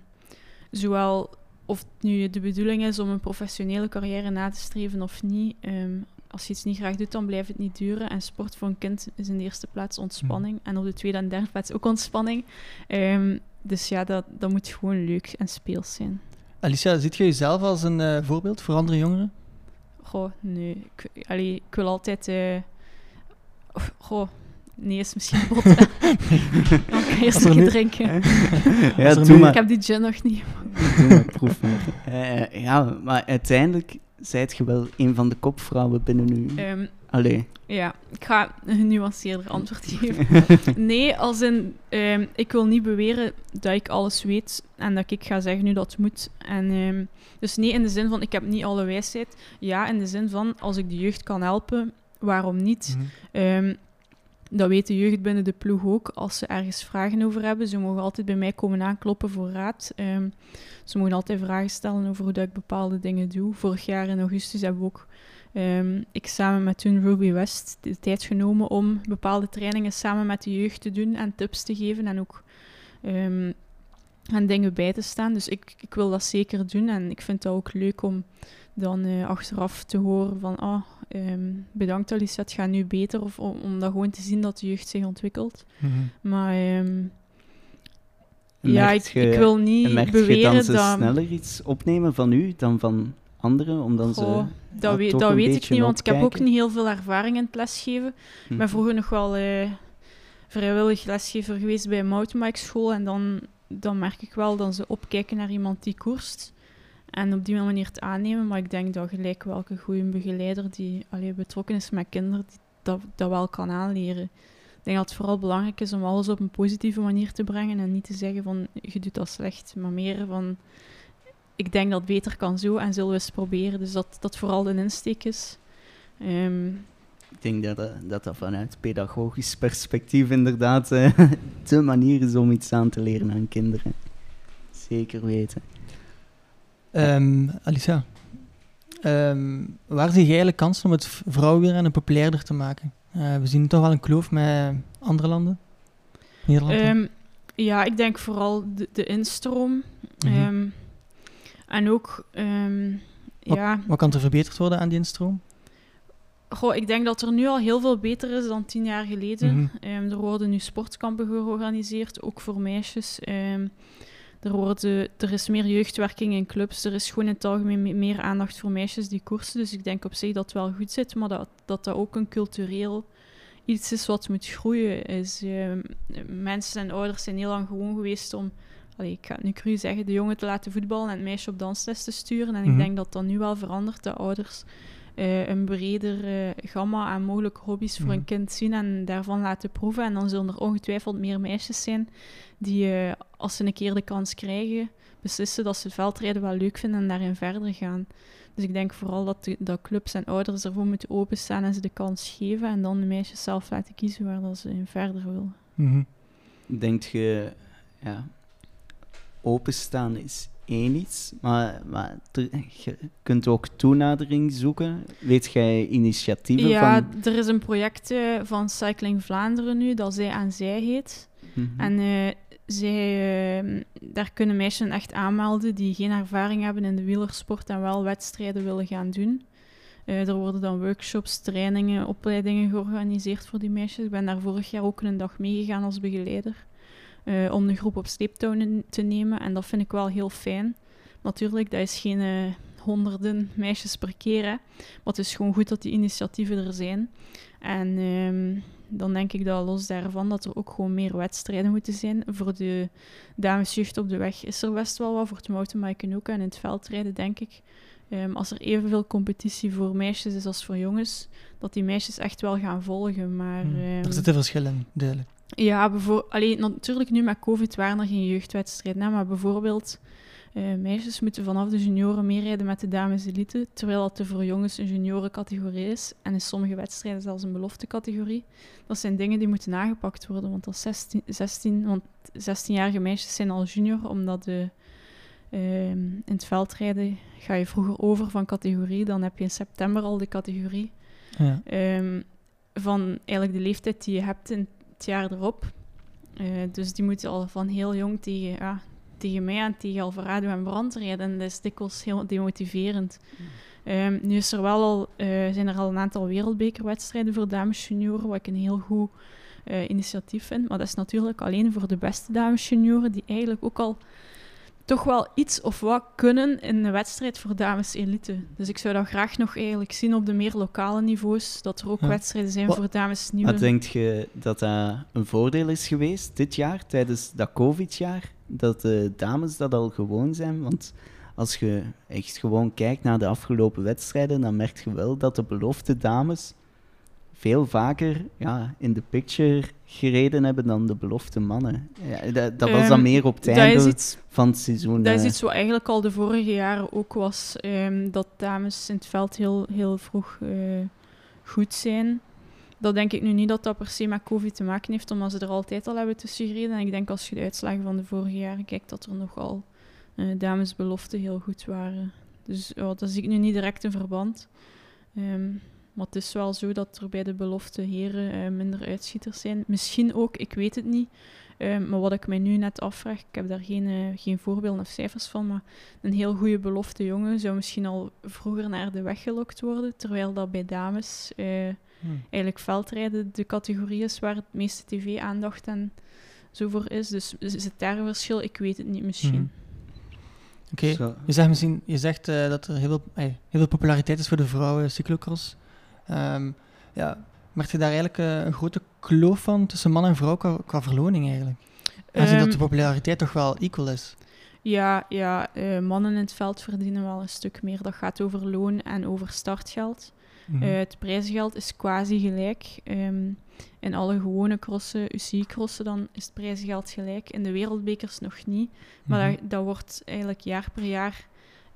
zowel of het nu de bedoeling is om een professionele carrière na te streven of niet. ehm, als je iets niet graag doet, dan blijft het niet duren. En sport voor een kind is in de eerste plaats ontspanning. En op de tweede en derde plaats ook ontspanning. Ehm, dus ja, dat, dat moet gewoon leuk en speels zijn. Alicia, ziet je jezelf als een eh, voorbeeld voor andere jongeren? Goh, nee. Ik, allee, ik wil altijd... eh, of, goh, nee is misschien bot. Dan kan je eerst er een keer drinken. ja, doe maar. Ik heb die gin nog niet. Doe maar, proef maar. Eh, ja, maar uiteindelijk zijt je wel een van de kopvrouwen binnen nu. Ehm, Allee. ja, ik ga een genuanceerder antwoord geven. Nee, als in, ehm, ik wil niet beweren dat ik alles weet en dat ik ga zeggen nu dat het moet. En, ehm, dus nee, in de zin van ik heb niet alle wijsheid. Ja, in de zin van als ik de jeugd kan helpen, waarom niet? Ehm, dat weet de jeugd binnen de ploeg ook. Als ze ergens vragen over hebben, ze mogen altijd bij mij komen aankloppen voor raad. Ehm, ze mogen altijd vragen stellen over hoe dat ik bepaalde dingen doe. Vorig jaar in augustus hebben we ook ehm, ik samen met toen Ruby West de tijd genomen om bepaalde trainingen samen met de jeugd te doen en tips te geven en ook ehm, en dingen bij te staan. Dus ik, ik wil dat zeker doen en ik vind het ook leuk om dan eh, achteraf te horen van ah, ehm, bedankt Alice, het gaat nu beter. Of om, om dat gewoon te zien dat de jeugd zich ontwikkelt. Mhm. Maar ehm, ja, ik, ik wil niet beweren ze dat... sneller iets opnemen van u dan van anderen? Omdat Goh, ze dat dat een weet ik beetje niet, want ik heb ook niet heel veel ervaring in het lesgeven. Ik ben vroeger nog wel eh, vrijwillig lesgever geweest bij een mountainbike school. En dan, dan merk ik wel dat ze opkijken naar iemand die koerst. En op die manier het aannemen. Maar ik denk dat gelijk welke goede begeleider die betrokken is met kinderen, die dat, dat wel kan aanleren. Ik denk dat het vooral belangrijk is om alles op een positieve manier te brengen. En niet te zeggen van, je doet dat slecht. Maar meer van, ik denk dat het beter kan zo en zullen we eens proberen. Dus dat dat vooral de insteek is. Ehm, Ik denk dat dat, dat dat vanuit pedagogisch perspectief inderdaad eh, de manier is om iets aan te leren aan kinderen. Zeker weten. Ehm, Alicia, ehm, waar zie je eigenlijk kansen om het vrouwenwielrennen populairder te maken? Eh, we zien toch wel een kloof met andere landen. Nederland. Ehm, ja, ik denk vooral de, de instroom. Mhm. En ook, ehm, ja, Wat kan er verbeterd worden aan die instroom? goh, ik denk dat er nu al heel veel beter is dan tien jaar geleden. Mhm. Er worden nu sportkampen georganiseerd, ook voor meisjes. Er, worden, er is meer jeugdwerking in clubs. Er is gewoon in het algemeen me- meer aandacht voor meisjes die koersen. Dus ik denk op zich dat het wel goed zit, maar dat dat, dat ook een cultureel iets is wat moet groeien. Is, ehm, mensen en ouders zijn heel lang gewoon geweest om, allee, ik ga het nu cru zeggen, de jongen te laten voetballen en het meisje op dansles te sturen. En Mhm. ik denk dat dat nu wel verandert, dat ouders eh, een breder eh, gamma aan mogelijke hobby's voor Mhm. een kind zien en daarvan laten proeven. En dan zullen er ongetwijfeld meer meisjes zijn die, eh, als ze een keer de kans krijgen, beslissen dat ze het veldrijden wel leuk vinden en daarin verder gaan. Dus ik denk vooral dat, de, dat clubs en ouders ervoor moeten openstaan en ze de kans geven en dan de meisjes zelf laten kiezen waar dat ze in verder willen. Mhm. Denk je, ja, openstaan is één iets, maar, maar er- je kunt ook toenadering zoeken. Weet jij initiatieven Ja, van... er is een project eh, van Cycling Vlaanderen nu, dat Zij aan Zij heet. Mhm. En eh, zij, eh, daar kunnen meisjes echt aanmelden die geen ervaring hebben in de wielersport en wel wedstrijden willen gaan doen. Eh, er worden dan workshops, trainingen, opleidingen georganiseerd voor die meisjes. Ik ben daar vorig jaar ook een dag meegegaan als begeleider. Eh, om de groep op sleeptouw te nemen. En dat vind ik wel heel fijn. Natuurlijk, dat is geen eh, honderden meisjes per keer. Hè. Maar het is gewoon goed dat die initiatieven er zijn. En ehm, dan denk ik dat los daarvan dat er ook gewoon meer wedstrijden moeten zijn. Voor de damesjeugd op de weg is er best wel wat. Voor het mountainbiken ook. En in het veldrijden denk ik. ehm, als er evenveel competitie voor meisjes is als voor jongens, dat die meisjes echt wel gaan volgen. Maar Mhm. ehm, Er zitten verschillen, duidelijk. Ja, alleen natuurlijk nu met COVID waren er geen jeugdwedstrijden, hè, maar bijvoorbeeld eh, meisjes moeten vanaf de junioren meerijden met de dames elite, terwijl dat er voor jongens een juniorencategorie is en in sommige wedstrijden zelfs een beloftecategorie. Dat zijn dingen die moeten aangepakt worden, want als 16, 16, want 16-jarige meisjes zijn al junior, omdat de, ehm, in het veldrijden ga je vroeger over van categorie, dan heb je in september al de categorie Ja. ehm, van eigenlijk de leeftijd die je hebt in, het jaar erop. Eh, dus die moeten al van heel jong tegen, ja, tegen mij en tegen Alvarado en Brand rijden. En dat is dikwijls heel demotiverend. Ehm, nu is er wel al, eh, zijn er al een aantal wereldbekerwedstrijden voor dames junioren, wat ik een heel goed eh, initiatief vind. Maar dat is natuurlijk alleen voor de beste dames junioren, die eigenlijk ook al toch wel iets of wat kunnen in een wedstrijd voor dames elite. Dus ik zou dat graag nog eigenlijk zien op de meer lokale niveaus, dat er ook Ja. wedstrijden zijn Wat- voor dames nieuwe. Maar denk je dat dat een voordeel is geweest dit jaar, tijdens dat COVID-jaar? Dat de dames dat al gewoon zijn? Want als je echt gewoon kijkt naar de afgelopen wedstrijden, dan merk je wel dat de belofte dames veel vaker ja, in de picture gereden hebben dan de belofte mannen. Ja, dat, dat was dan Ehm, meer op het einde iets van het seizoen. Dat is eh. iets wat eigenlijk al de vorige jaren ook was. ehm, dat dames in het veld heel, heel vroeg eh, goed zijn. Dat denk ik nu niet dat dat per se met COVID te maken heeft, omdat ze er altijd al hebben tussen gereden. En ik denk als je de uitslagen van de vorige jaren kijkt, dat er nogal eh damesbeloften heel goed waren. Dus ja, dat zie ik nu niet direct in verband. Ehm, maar het is wel zo dat er bij de belofte heren eh, minder uitschieters zijn. Misschien ook, ik weet het niet. Ehm, maar wat ik mij nu net afvraag, ik heb daar geen, eh, geen voorbeelden of cijfers van, maar een heel goede belofte jongen zou misschien al vroeger naar de weg gelokt worden, terwijl dat bij dames eh, Hmm. eigenlijk veldrijden de categorie is waar het meeste tv-aandacht en zo voor is. Dus is het daar een verschil? Ik weet het niet, misschien. Mhm. Oké, je zegt, misschien, je zegt eh, dat er heel veel, eh, heel veel populariteit is voor de vrouwen cyclocross. Ehm ja, merk je daar eigenlijk eh, een grote kloof van tussen man en vrouw qua, qua verloning eigenlijk? Aangezien dat de Ehm, populariteit toch wel equal is. Ja, ja eh, mannen in het veld verdienen wel een stuk meer. Dat gaat over loon en over startgeld. Mhm. Eh, het prijsgeld is quasi gelijk. Ehm, in alle gewone crossen, UCI-crossen, dan is het prijsgeld gelijk. In de wereldbekers nog niet. Maar Mhm. dat, dat wordt eigenlijk jaar per jaar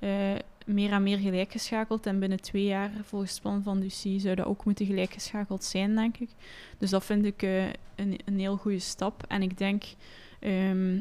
eh, meer en meer gelijkgeschakeld. En binnen twee jaar, volgens het plan van UCI, zou dat ook moeten gelijkgeschakeld zijn, denk ik. Dus dat vind ik eh, een, een heel goede stap. En ik denk ehm,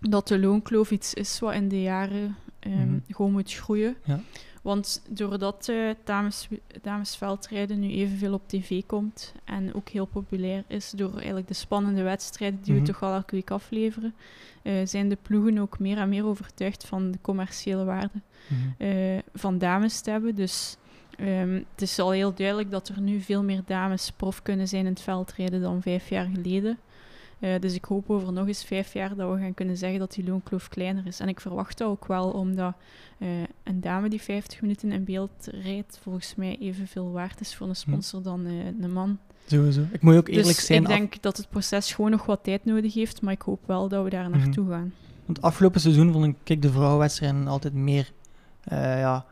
dat de loonkloof iets is wat in de jaren ehm, Mhm. gewoon moet groeien. Ja. Want doordat eh dames, damesveldrijden nu evenveel op tv komt en ook heel populair is door eigenlijk de spannende wedstrijden die Mhm. we toch wel elke week afleveren, eh, zijn de ploegen ook meer en meer overtuigd van de commerciële waarde Mhm. eh, van dames te hebben. Dus ehm, het is al heel duidelijk dat er nu veel meer dames prof kunnen zijn in het veldrijden dan vijf jaar geleden. Eh, dus ik hoop over nog eens vijf jaar dat we gaan kunnen zeggen dat die loonkloof kleiner is. En ik verwacht dat ook wel, omdat eh, een dame die 50 minuten in beeld rijdt, volgens mij evenveel waard is voor een sponsor dan eh, een man. Sowieso. Ik moet ook eerlijk dus zijn, ik af- denk dat het proces gewoon nog wat tijd nodig heeft, maar ik hoop wel dat we daar naartoe gaan. want afgelopen seizoen vond ik de vrouwenwedstrijden altijd meer ja,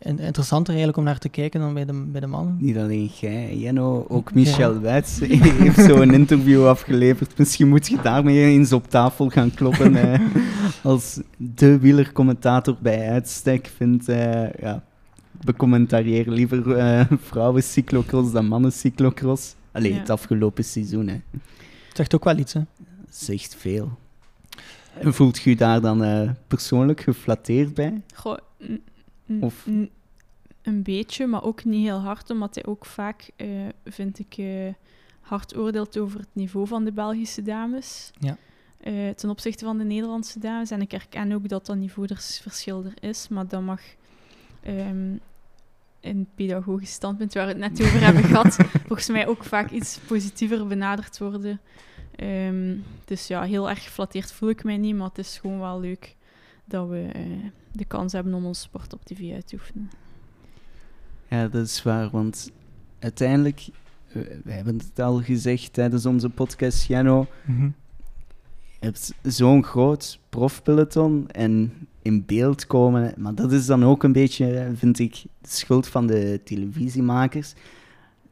interessanter eigenlijk om naar te kijken dan bij de, bij de mannen. Niet alleen jij, Jenno, ook Michel Wijts heeft zo een interview afgeleverd. Misschien moet je daarmee eens op tafel gaan kloppen. eh, als de wielercommentator bij uitstek vindt, eh ja, becommentarieer liever eh vrouwen cyclocross dan mannen cyclocross. Allee, Ja. het afgelopen seizoen, hè. Het zegt ook wel iets, hè. Zegt veel. En voelt je je daar dan eh, persoonlijk geflatteerd bij? Goh, Of- n- een beetje, maar ook niet heel hard, omdat hij ook vaak, eh, vind ik, eh, hard oordeelt over het niveau van de Belgische dames. Ja. Eh, ten opzichte van de Nederlandse dames. En ik herken ook dat dat niveau er er is, maar dat mag ehm, in het pedagogisch standpunt waar we het net over hebben gehad, volgens mij ook vaak iets positiever benaderd worden. Ehm, dus ja, heel erg geflatteerd voel ik mij niet, maar het is gewoon wel leuk dat we eh, de kans hebben om onze sport op tv uit te oefenen. Ja, dat is waar, want uiteindelijk, we hebben het al gezegd tijdens onze podcast, Jano, Mhm. je hebt zo'n groot profpeloton en in beeld komen, maar dat is dan ook een beetje, vind ik, de schuld van de televisiemakers,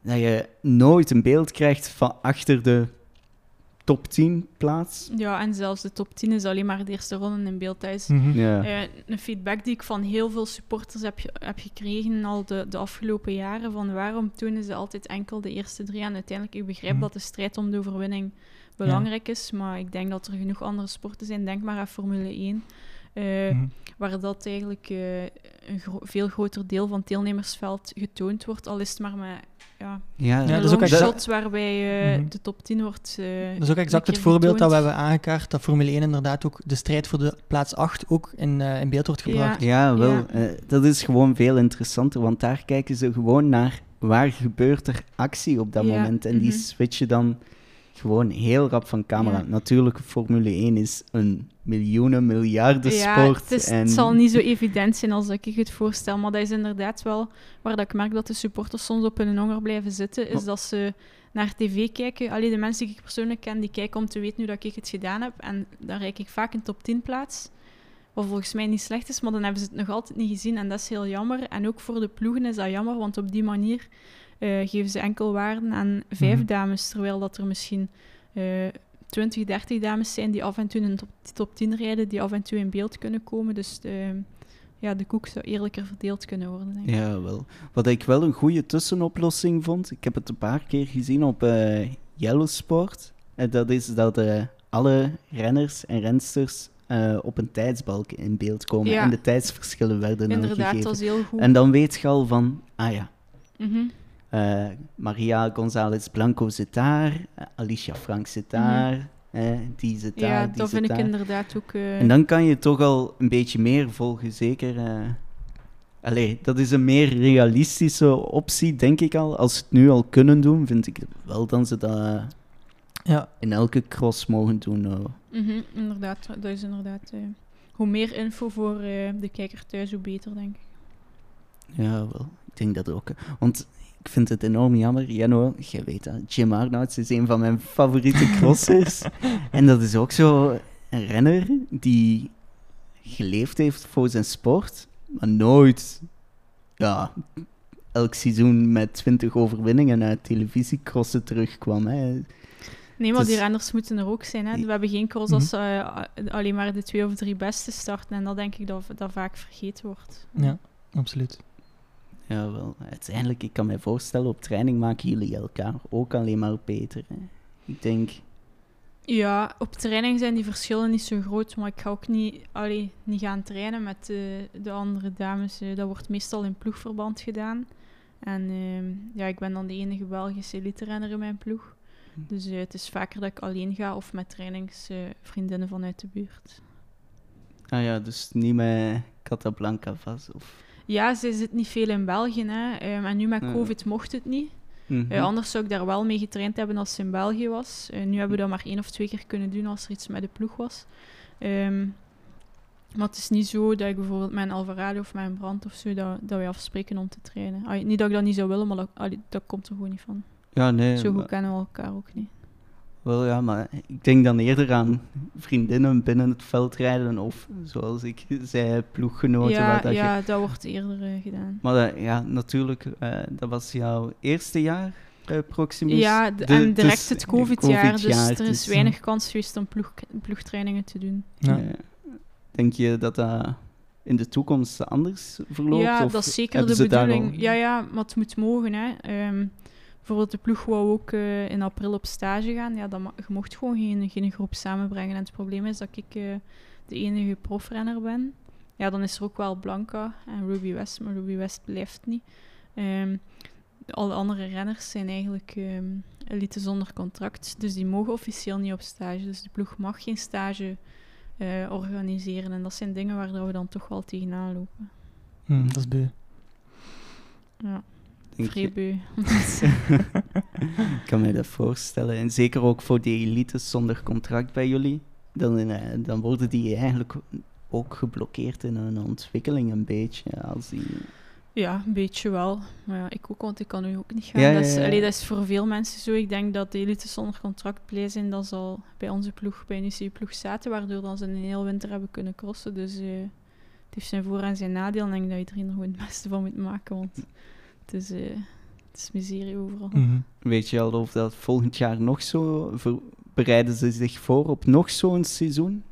dat je nooit een beeld krijgt van achter de top 10 plaats. Ja, en zelfs de top 10 is alleen maar de eerste ronde in beeld. Dat is Mhm. Ja. eh, een feedback die ik van heel veel supporters heb, heb gekregen al de, de afgelopen jaren. Van waarom tonen ze altijd enkel de eerste drie? En uiteindelijk, ik begrijp Mhm. dat de strijd om de overwinning belangrijk is. Maar ik denk dat er genoeg andere sporten zijn. Denk maar aan Formule 1. Eh, Mhm. waar dat eigenlijk eh, een gro- veel groter deel van het deelnemersveld getoond wordt, al is het maar met ja, Ja, dat is ook shot waarbij eh, Mhm. de top 10 wordt eh, Dat is ook exact het voorbeeld dat we hebben aangekaart, dat Formule 1 inderdaad ook de strijd voor de plaats 8 ook in, eh, in beeld wordt gebracht. Ja, wel. Ja. eh, dat is gewoon veel interessanter, want daar kijken ze gewoon naar waar gebeurt er actie op dat Ja, moment. En die mhm. switchen dan gewoon heel rap van camera. Ja. Natuurlijk, Formule 1 is een miljoenen, miljarden Ja, sport. het, is, en... het zal niet zo evident zijn als ik het voorstel, maar dat is inderdaad wel waar dat ik merk dat de supporters soms op hun honger blijven zitten, is dat ze naar tv kijken. Alleen de mensen die ik persoonlijk ken, die kijken om te weten hoe dat ik het gedaan heb. En dan reik ik vaak een top 10 plaats. Wat volgens mij niet slecht is, maar dan hebben ze het nog altijd niet gezien. En dat is heel jammer. En ook voor de ploegen is dat jammer, want op die manier eh, geven ze enkel waarden aan vijf Mhm. dames. Terwijl dat er misschien eh 20, 30 dames zijn die af en toe in een top, top 10 rijden, die af en toe in beeld kunnen komen. Dus de, ja, de koek zou eerlijker verdeeld kunnen worden, denk ik. Ja, wel. Wat ik wel een goede tussenoplossing vond, ik heb het een paar keer gezien op eh Yellow Sport. En dat is dat eh, alle renners en rensters eh, op een tijdsbalk in beeld komen. Ja. En de tijdsverschillen werden Inderdaad, dat is heel goed. En dan weet je al van, ah ja, Mhm. Eh, Maria González Blanco zit daar, eh, Alicia Frank zit daar, eh, die zit daar, Mhm. Ja, die dat zit vind ik daar. inderdaad ook... eh, En dan kan je toch al een beetje meer volgen, zeker. eh Allee, dat is een meer realistische optie, denk ik al. Als ze het nu al kunnen doen, vind ik wel dat ze dat Ja, in elke cross mogen doen. eh. mhm, inderdaad, dat is inderdaad... eh, hoe meer info voor eh, de kijker thuis, hoe beter, denk ik. Ja, wel. Ik denk dat ook. Want ik vind het enorm jammer. Jeno, jij weet dat. Jim Arnouds is een van mijn favoriete crossers. en dat is ook zo een renner die geleefd heeft voor zijn sport, maar nooit ja, elk seizoen met 20 overwinningen uit televisiecrossen terugkwam. Hè. Nee, maar die renners moeten er ook zijn. Hè. We hebben geen cross als eh, alleen maar de twee of drie beste starten. En dat denk ik dat, dat vaak vergeten wordt. ja, absoluut. Ja, wel. Uiteindelijk, ik kan me voorstellen, op training maken jullie elkaar ook alleen maar beter. Hè. Ik denk... Ja, op training zijn die verschillen niet zo groot, maar ik ga ook niet, allee, niet gaan trainen met eh, de andere dames. Eh, dat wordt meestal in ploegverband gedaan. En ehm, ja, ik ben dan de enige Belgische elite-renner in mijn ploeg. Dus eh, het is vaker dat ik alleen ga of met trainingsvriendinnen vanuit de buurt. Ah ja, dus niet met Catablanca vast. Of... Ja, ze zit niet veel in België. Hè. Ehm, en nu met. COVID mocht het niet. Mhm. Eh, anders zou ik daar wel mee getraind hebben als ze in België was. Eh, nu hebben we dat maar één of twee keer kunnen doen als er iets met de ploeg was. Ehm, maar het is niet zo dat ik bijvoorbeeld met een Alvarado of met een Brand of zo, dat, dat wij afspreken om te trainen. Allee, niet dat ik dat niet zou willen, maar dat, allee, dat komt er gewoon niet van. Ja, nee. zo goed maar- kennen we elkaar ook niet. Wel ja, maar ik denk dan eerder aan vriendinnen binnen het veld rijden of zoals ik zei, ploeggenoten. ja, waar dat je- ja dat wordt eerder eh, gedaan. Maar eh, ja, natuurlijk, eh, dat was jouw eerste jaar bij Proximus. Ja, De- en direct dus het COVID-jaar, dus er is dus- weinig kans geweest om ploeg, ploegtrainingen te doen. Ja. Denk je dat dat in de toekomst anders verloopt? Ja, of dat is zeker de bedoeling. al- Ja, ja, maar het moet mogen. Hè. Ehm, bijvoorbeeld de ploeg wou ook eh, in april op stage gaan. Ja, dan je mocht gewoon geen, geen groep samenbrengen. En het probleem is dat ik eh, de enige profrenner ben. Ja, dan is er ook wel Blanca en Ruby West, maar Ruby West blijft niet. Ehm, alle andere renners zijn eigenlijk ehm, elite zonder contract. Dus die mogen officieel niet op stage. Dus de ploeg mag geen stage eh, organiseren. En dat zijn dingen waar we dan toch wel tegenaan lopen. Hm, dat is beu. Ja, je? vreebeu. Ik kan me dat voorstellen. En zeker ook voor die elites zonder contract bij jullie. Dan, eh, dan worden die eigenlijk ook geblokkeerd in hun ontwikkeling een beetje. Als die... Ja, een beetje wel. Maar ja, ik ook, want ik kan nu ook niet gaan. Ja, dat, ja, is, ja. allee, dat is voor veel mensen zo. Ik denk dat de elite zonder contract blij zijn dat ze al bij onze ploeg, bij een UCI-ploeg zaten, waardoor dan ze een hele winter hebben kunnen crossen. Dus eh, het heeft zijn voor- en zijn nadeel. En ik denk dat iedereen er gewoon het beste van moet maken, want het is, eh, het is miserie overal. Mhm. Weet je al of dat volgend jaar nog zo... Bereiden ze zich voor op nog zo'n seizoen?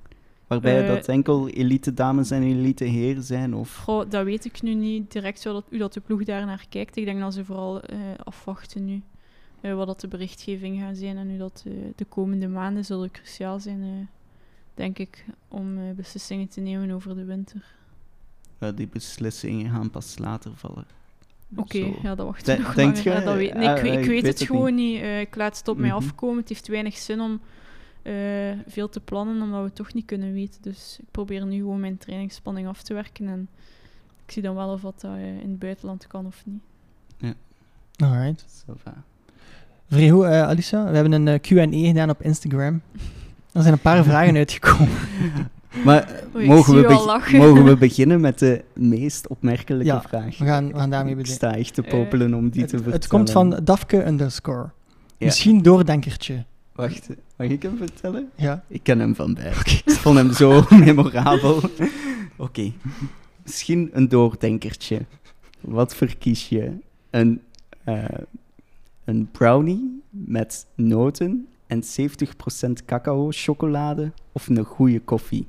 Waarbij Eh, dat enkel elite dames en elite heren zijn? Of... Goh, dat weet ik nu niet direct hoe dat, hoe dat de ploeg daar naar kijkt. Ik denk dat ze vooral eh, afwachten nu. wat dat de berichtgeving gaat zijn en nu dat eh, de komende maanden zullen cruciaal zijn. eh, denk ik, om beslissingen te nemen over de winter. Ja, die beslissingen gaan pas later vallen. Oké, ja, dat wacht De- nog langer. je? Ja, dat weet, nee, Ah, ik, weet, ik ik weet weet het het gewoon niet. Eh, ik laat het op mij Mhm. afkomen. Het heeft weinig zin om eh, veel te plannen, omdat we het toch niet kunnen weten. Dus ik probeer nu gewoon mijn trainingsspanning af te werken. En ik zie dan wel of wat dat eh, in het buitenland kan of niet. Alright. Vrij goed, eh, Alissa. We hebben een Q&A gedaan op Instagram. Er zijn een paar vragen uitgekomen. Maar Oei, ik mogen, we mogen we beginnen met de meest opmerkelijke Ja, vraag? We gaan, we gaan daarmee Ik beginnen. sta echt te Eh, popelen om die Het, te vertellen. het komt van Dafke underscore. Ja. Misschien doordenkertje. Wacht, mag ik hem vertellen? Ja. Ik ken hem van bij. Ik vond hem zo memorabel. Oké. Misschien een doordenkertje. Wat verkies je? Een, eh, een brownie met noten en 70% cacao chocolade of een goede koffie?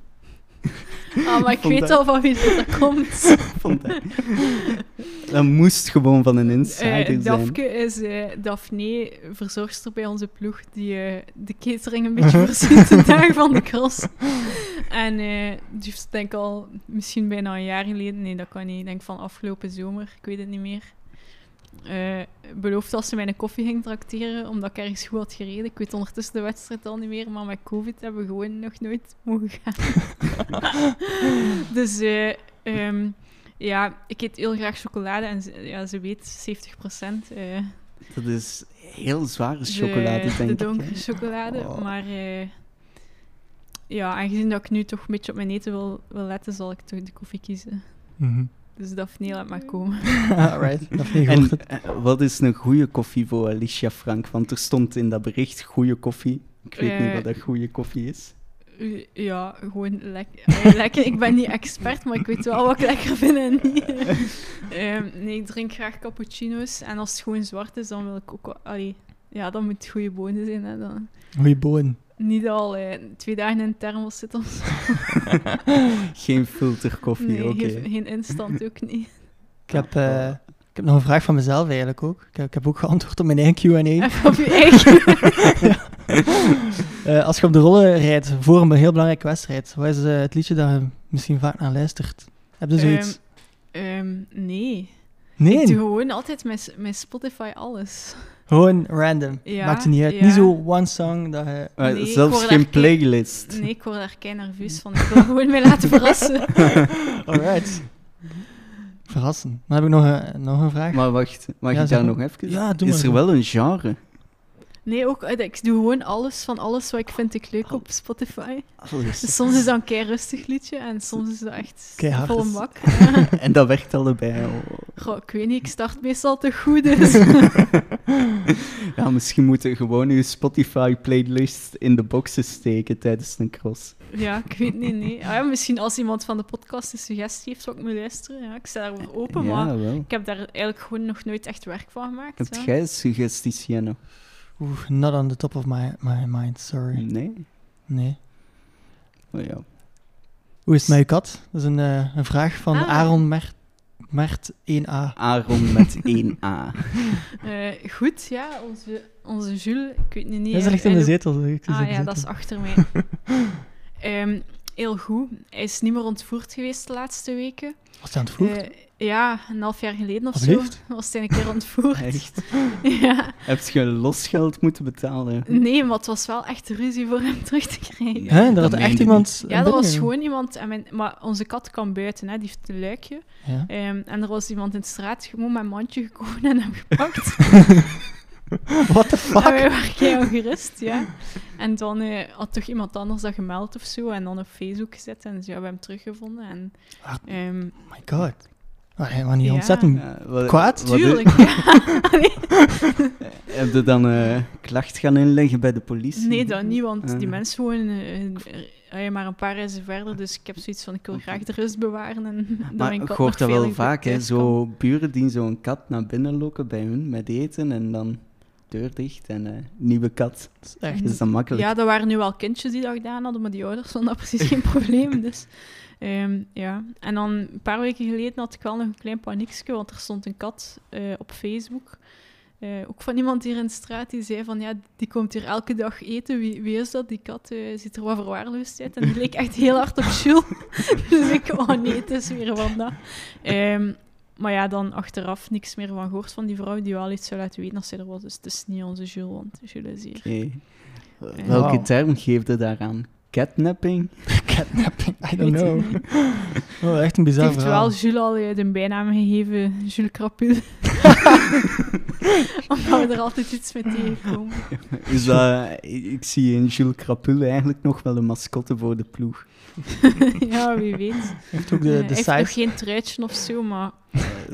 Ah, maar ik weet al van wie dat komt. Hij. Dat moest gewoon van een insider zijn. Dafke is eh Daphne, verzorgster bij onze ploeg, die eh, de catering een beetje voorziet de dagen van de cross. En die heeft denk ik al misschien bijna een jaar geleden, nee dat kan niet, ik denk van afgelopen zomer, ik weet het niet meer, eh beloofd dat ze mij een koffie ging tracteren, omdat ik ergens goed had gereden. Ik weet ondertussen de wedstrijd al niet meer, maar met covid hebben we gewoon nog nooit mogen gaan. dus eh, ehm, ja, ik eet heel graag chocolade en ze, ja, ze weet 70 procent. Dat is heel zware chocolade, de, denk de ik. donkere hè. chocolade. Oh. Maar eh, ja, aangezien dat ik nu toch een beetje op mijn eten wil, wil letten, zal ik toch de koffie kiezen. Mhm. Dus Daphne, laat maar komen. Alright. Dafne En eh, wat is een goede koffie voor Alicia Frank? Want er stond in dat bericht goede goffie. Ik weet niet Eh, wat dat goede koffie is. Eh, Ja, gewoon lekker. Lekker. Ik ben niet expert, maar ik weet wel wat ik lekker vind en niet. Ehm, nee, ik drink graag cappuccino's. En als het gewoon zwart is, dan wil ik ook... Allee, ja, dan moet het goede bonen zijn. Hè, dan. Goeie boon. Niet al eh, twee dagen in een thermos zitten. of zo. Geen filterkoffie, Nee, oké. geen, geen instant ook niet. Ik heb, eh, ik heb nog een vraag van mezelf eigenlijk ook. Ik heb, ik heb ook geantwoord op mijn eigen Q&A. Even op je eigen. Eh, als je op de rollen rijdt voor een heel belangrijke wedstrijd, wat is eh, het liedje dat je misschien vaak naar luistert? Heb je zoiets? Ehm, nee. nee, Ik doe gewoon altijd met, met Spotify alles. Gewoon random. Ja, Maakt het niet uit. ja. Niet zo one song dat je... Nee, zelfs geen kei- playlist. Nee, ik word daar kei nerveus van. Ik wil gewoon mij laten verrassen. Alright. Verrassen. Dan heb ik nog een, nog een vraag. Maar wacht, mag Ja, ik daar nog even? Ja, doe is maar. er wel een genre? Nee, ook, eh, ik doe gewoon alles van alles wat ik vind ik leuk op Spotify. Alles. Dus soms is dat een kei rustig liedje en soms is dat echt Keihard. vol bak. en dat werkt allebei. Oh. Goh, ik weet niet, ik start meestal te goed, dus... Ja, misschien moeten we gewoon uw Spotify-playlist in de boxen steken tijdens een cross. ja, ik weet niet, nee. Ah, ja, misschien als iemand van de podcast een suggestie heeft, zou ik me luisteren. Ja, ik sta daarvoor open, maar ja, wel. ik heb daar eigenlijk gewoon nog nooit echt werk van gemaakt. Heb jij suggesties, Jenno? Oeh, not on the top of my, my mind, sorry. Nee? Nee. Oh ja. Hoe is het met je kat? Dat is een, eh, een vraag van Ah. Aaron Mert, Mert 1A. Aaron met 1A. Eh, goed, ja, onze, onze Jules, ik weet niet... Hij eh, ligt in de zetel. Ik Ah ja, dat is achter mij. Ehm, heel goed. Hij is niet meer ontvoerd geweest de laatste weken. Was hij aan het voeren? Eh, ja, een half jaar geleden of zo was hij een keer ontvoerd. Echt? ja. Heb je losgeld moeten betalen? Nee, maar het was wel echt ruzie voor hem terug te krijgen. Hè, er dat had echt iemand... Ja, er was gewoon iemand... En mijn, maar onze kat kan buiten, hè, die heeft een luikje. Ja. Ehm, en er was iemand in de straat gewoon met een mandje gekomen en hem gepakt. What the En fuck? wij waren kei ongerust, ja. En dan eh, had toch iemand anders dat gemeld of zo en dan op Facebook gezet en dus, ja, we hebben hem teruggevonden. En, Ah. ehm, Oh my god. Hij was niet Ja. ontzettend... Ja, wat- Kwaad? wat- tuurlijk, ja. Allee, Heb je dan eh, klacht gaan inleggen bij de politie? nee, dat niet, want die Ah. mensen wonen eh, eh, maar een paar reizen verder, dus ik heb zoiets van, ik wil graag de rust bewaren en dat Maar mijn ik kat hoor nog dat veel wel vaak, hè. thuis kan. Zo buren die zo'n kat naar binnen lokken bij hun met eten en dan deur dicht en eh, nieuwe kat. Dat is echt... Dat is dan makkelijk. Ja, er waren nu wel kindjes die dat gedaan hadden, maar die ouders vonden dat precies geen probleem. Dus, ehm, ja. En dan een paar weken geleden had ik wel nog een klein paniekje, want er stond een kat eh, op Facebook Eh, ook van iemand hier in de straat die zei van ja, die komt hier elke dag eten. Wie, wie is dat? Die kat eh, ziet er wat verwaarloosd uit. En die leek echt heel hard op Jules. dus ik, oh nee, het is weer van dat. Maar ja, dan achteraf niks meer van gehoord van die vrouw die wel iets zou laten weten als zij er was. Dus het is niet onze Jules, want Jules is hier. Oké. Eh, Welke term geeft je daaraan? Catnapping? Catnapping, I don't know. Oh, echt een Het bizar heeft verhaal. wel Jules al de bijnaam gegeven, Jules Crapule. Omdat we er altijd iets mee tegenkomen. Is dat, ik, ik zie in Jules Crapule eigenlijk nog wel een mascotte voor de ploeg. ja, wie weet. Heeft ook de, Eh, de hij heeft nog size. geen truitje of zo, maar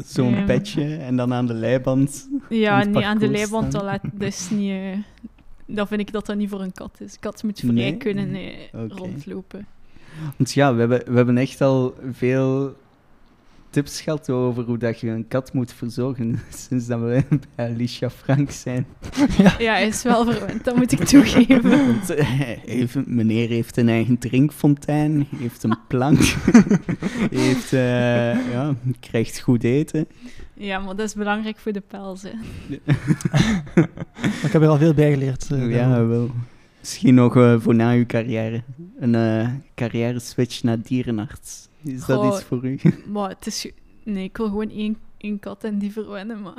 Zo'n Ehm. petje en dan aan de leiband. ja, niet aan de leiband, dat, laat, is niet... eh, dat vind ik dat dat niet voor een kat is. Kat moet vrij Nee? kunnen eh, rondlopen. Want ja, we hebben, we hebben echt al veel tips gehad over hoe dat je een kat moet verzorgen sinds dat we bij Alicia Frank zijn. Ja, hij is wel verwend, dat moet ik toegeven. Want, eh, even, meneer heeft een eigen drinkfontein, heeft een plank, heeft, eh, ja, krijgt goed eten. Ja, maar dat is belangrijk voor de pels. Hè. Ik heb er al veel bij geleerd. eh, ja, wel. Misschien nog voor na uw carrière. Een carrière switch naar dierenarts. Is dat iets voor u? Maar het is... ge- Nee, ik wil gewoon één, één kat en die verwennen, maar...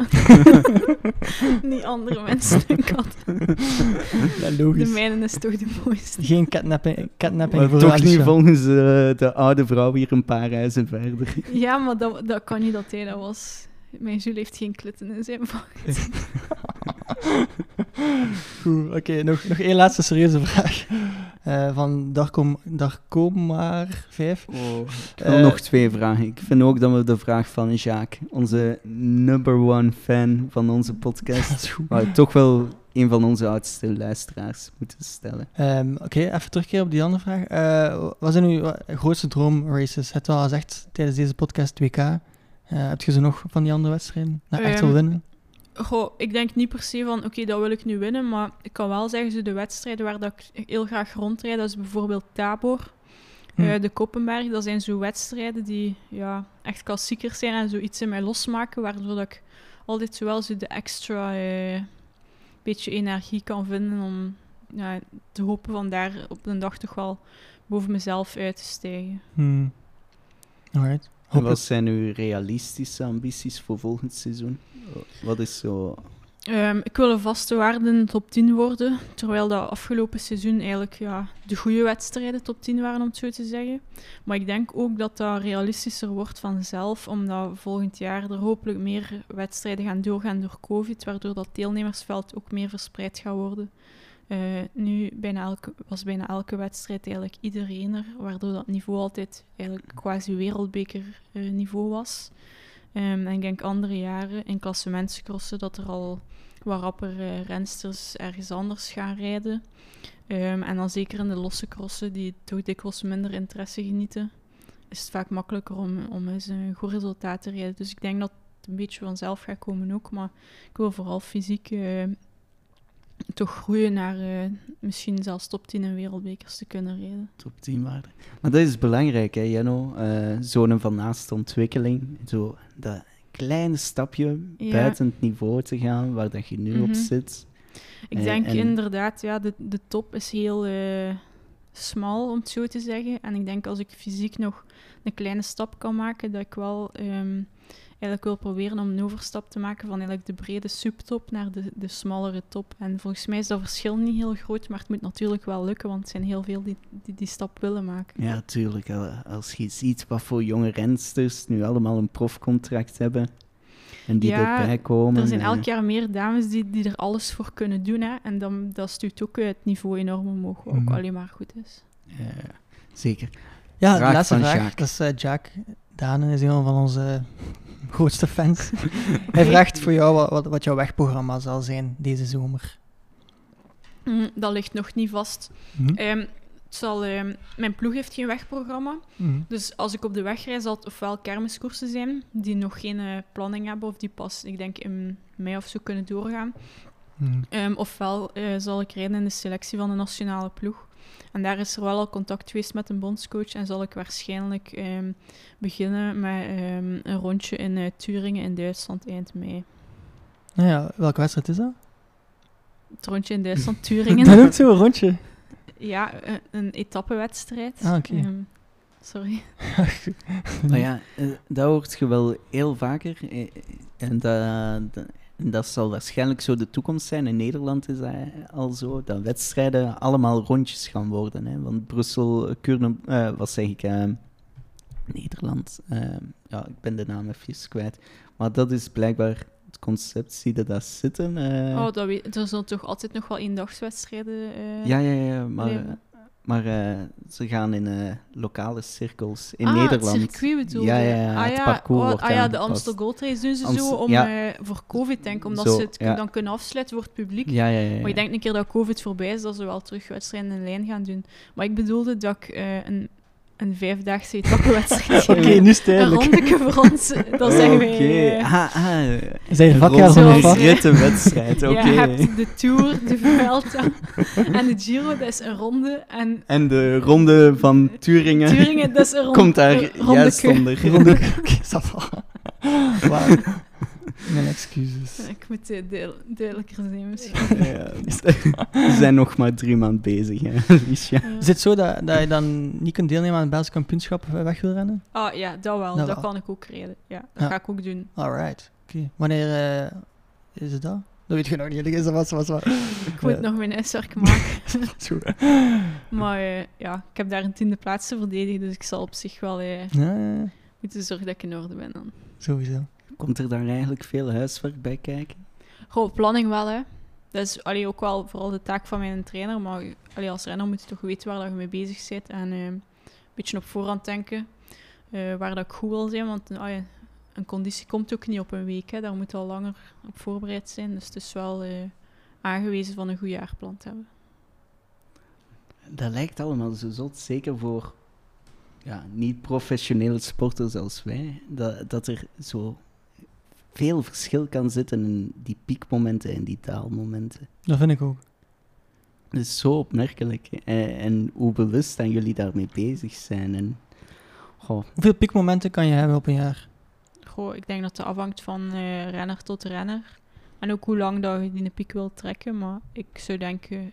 niet andere mensen een kat. Ja, De logisch. mijne is toch de mooiste. Geen catnapping, catnapping Maar toch niet volgens eh, de oude vrouw hier een paar huizen verder. Ja, maar dat, dat kan niet dat hij dat was. Mijn Jules heeft geen klitten in zijn vacht. Goed, oké, nog, nog één laatste serieuze vraag. Eh, van Darkom, Darkomar 5. Oh, ik wil Eh, nog twee vragen. Ik vind ook dat we de vraag van Jacques, onze number one fan van onze podcast, maar toch wel een van onze oudste luisteraars moeten stellen. Ehm, Oké, even terugkeren op die andere vraag. Eh, wat zijn uw grootste droomraces? Het al gezegd tijdens deze podcast 2K. Eh, heb je ze nog van die andere wedstrijden? Dat je echt wil Ehm, winnen? Goh, ik denk niet per se van, oké, dat wil ik nu winnen, maar ik kan wel zeggen, zo de wedstrijden waar dat ik heel graag rondrijd, dat is bijvoorbeeld Tabor, Hm. eh, de Koppenberg, dat zijn zo wedstrijden die ja, echt klassiekers zijn en zoiets in mij losmaken, waardoor dat ik altijd zowel zo de extra eh, beetje energie kan vinden om ja, te hopen van daar op de dag toch wel boven mezelf uit te stijgen. Hmm. Alright. En wat zijn uw realistische ambities voor volgend seizoen? Wat is zo... Ehm, ik wil een vaste waarde in de top 10 worden, terwijl dat afgelopen seizoen eigenlijk ja, de goede wedstrijden top 10 waren, om het zo te zeggen. Maar ik denk ook dat dat realistischer wordt vanzelf, omdat volgend jaar er hopelijk meer wedstrijden gaan doorgaan door COVID, waardoor dat deelnemersveld ook meer verspreid gaat worden. Eh, nu bijna elke, was bijna elke wedstrijd eigenlijk iedereen er, waardoor dat niveau altijd eigenlijk quasi wereldbeker eh, niveau was. Ehm, en ik denk andere jaren in klassementscrossen dat er al wat rapper eh, rensters ergens anders gaan rijden. Ehm, en dan zeker in de losse crossen, die toch dikwijls minder interesse genieten, is het vaak makkelijker om, om eens een goed resultaat te rijden. Dus ik denk dat het een beetje vanzelf gaat komen ook. Maar ik wil vooral fysiek eh, toch groeien naar eh, misschien zelfs top 10 in wereldbekers te kunnen rijden. top 10 waarde. Maar dat is belangrijk, hè, Jenno? Eh zo'n van naast ontwikkeling. Zo dat kleine stapje Ja. buiten het niveau te gaan waar dat je nu op Mhm. zit. Ik Eh, denk en- inderdaad, ja, de, de top is heel smal, om het zo te zeggen. En ik denk als ik fysiek nog een kleine stap kan maken, dat ik wel ehm, eigenlijk wil proberen om een overstap te maken van eigenlijk de brede subtop naar de, de smallere top. En volgens mij is dat verschil niet heel groot, maar het moet natuurlijk wel lukken, want er zijn heel veel die die, die stap willen maken. Ja, tuurlijk. eh, Als je ziet wat voor jonge rensters nu allemaal een profcontract hebben en die Ja, erbij komen. Er zijn eh, elk jaar meer dames die, die er alles voor kunnen doen. Hè? En dan, dat stuurt ook het niveau enorm omhoog, wat ook Mhm. alleen maar goed is. ja, zeker. Ja, de laatste vraag. Jacques. Dat is eh, Jack. Danen is een van onze grootste fans. Hij vraagt voor jou wat, wat, wat jouw wegprogramma zal zijn deze zomer. Mm, dat ligt nog niet vast. Hm? Ehm, het zal, ehm, mijn ploeg heeft geen wegprogramma. Hm. Dus als ik op de weg rijd, zal het ofwel kermiskoersen zijn, die nog geen eh, planning hebben, of die pas, ik denk, in mei of zo kunnen doorgaan. Hm. Ehm, ofwel eh, zal ik rijden in de selectie van de nationale ploeg. En daar is er wel al contact geweest met een bondscoach. En zal ik waarschijnlijk ehm, beginnen met ehm, een rondje in eh, Turingen in Duitsland eind mei. Nou ja, welke wedstrijd is dat? Het rondje in Duitsland, Dat Turingen. noemt zo een rondje. ja, een, een etappenwedstrijd. Ah, oké. Ehm, sorry. Maar ja, eh, dat hoort je wel heel vaker. eh, En dat, dat, en dat zal waarschijnlijk zo de toekomst zijn. In Nederland is dat al zo, dat wedstrijden allemaal rondjes gaan worden. Hè? Want Brussel, Kuurne, eh, wat zeg ik, eh, Nederland, eh, ja, ik ben de naam even kwijt. Maar dat is blijkbaar het concept, zie je dat zitten? oh, dat weet, er zullen toch altijd nog wel eendagswedstrijden... ja, ja, ja, maar, leven. Maar eh, ze gaan in eh, lokale cirkels in ah, Nederland. het circuit bedoelde Ja, je? ja, ja, ah, het ja. parcours oh, wordt ah, ja, de aangepast. Amstel Gold Race doen ze zo om, ja. eh, voor COVID, denk ik. Omdat Zo, ze het ja. dan kunnen afsluiten voor het publiek. Ja, ja. Maar ik denk een keer dat COVID voorbij is, dat ze wel terug wedstrijden in lijn gaan doen. Maar ik bedoelde dat ik een, een vijfdaagse etappenwedstrijd Oké, nu is het Een rondeke voor ons, dat zeggen wij. Oké, eh, ah, ah. Zijn je vakjaar van een vak? een rittenwedstrijd, oké. Je hebt de Tour, de Vuelta en de Giro, dat is een ronde. En En de ronde van Turingen Turingen, dat is een ronde. komt daar rondeke. juist onder. Ronde. Oké, ça va. Wauw. Mijn excuses. Ik moet eh, duidel- duidelijker zijn misschien. Ja, we zijn nog maar drie maanden bezig, hè, Liesja. Ja. Is het zo dat, dat je dan niet kunt deelnemen aan het Belgisch kampioenschap eh, weg wil rennen? Ah ja, dat wel. Dat Dat, wel. kan ik ook rijden. Ja, dat Ja. ga ik ook doen. Alright. Oké. Wanneer eh, is het dat? Dat weet je nog niet. Is dat was, was, was. Ik moet nog mijn huiswerk maken. Zo. Maar eh, ja, ik heb daar een tiende plaats te verdedigen, dus ik zal op zich wel eh, Ja, ja, ja. moeten zorgen dat ik in orde ben dan. sowieso. Komt er daar eigenlijk veel huiswerk bij kijken? Goh, planning wel, hè. Dat is allee, ook wel vooral de taak van mijn trainer, maar allee, als renner moet je toch weten waar dat je mee bezig bent en eh, een beetje op voorhand denken eh, waar dat ik goed wil zijn, want een conditie komt ook niet op een week, hè. daar moet je al langer op voorbereid zijn, dus het is wel eh, aangewezen van een goed jaarplan te hebben. Dat lijkt allemaal zo zot, zeker voor ja, niet-professionele sporters als wij, dat, dat er zo veel verschil kan zitten in die piekmomenten en die daalmomenten. Dat vind ik ook. Dat is zo opmerkelijk. En, en hoe bewust dan jullie daarmee bezig zijn. En, goh, Hoeveel piekmomenten kan je hebben op een jaar? Goh, ik denk dat het afhangt van eh, renner tot renner. En ook hoe lang dat je die piek wilt trekken. Maar ik zou denken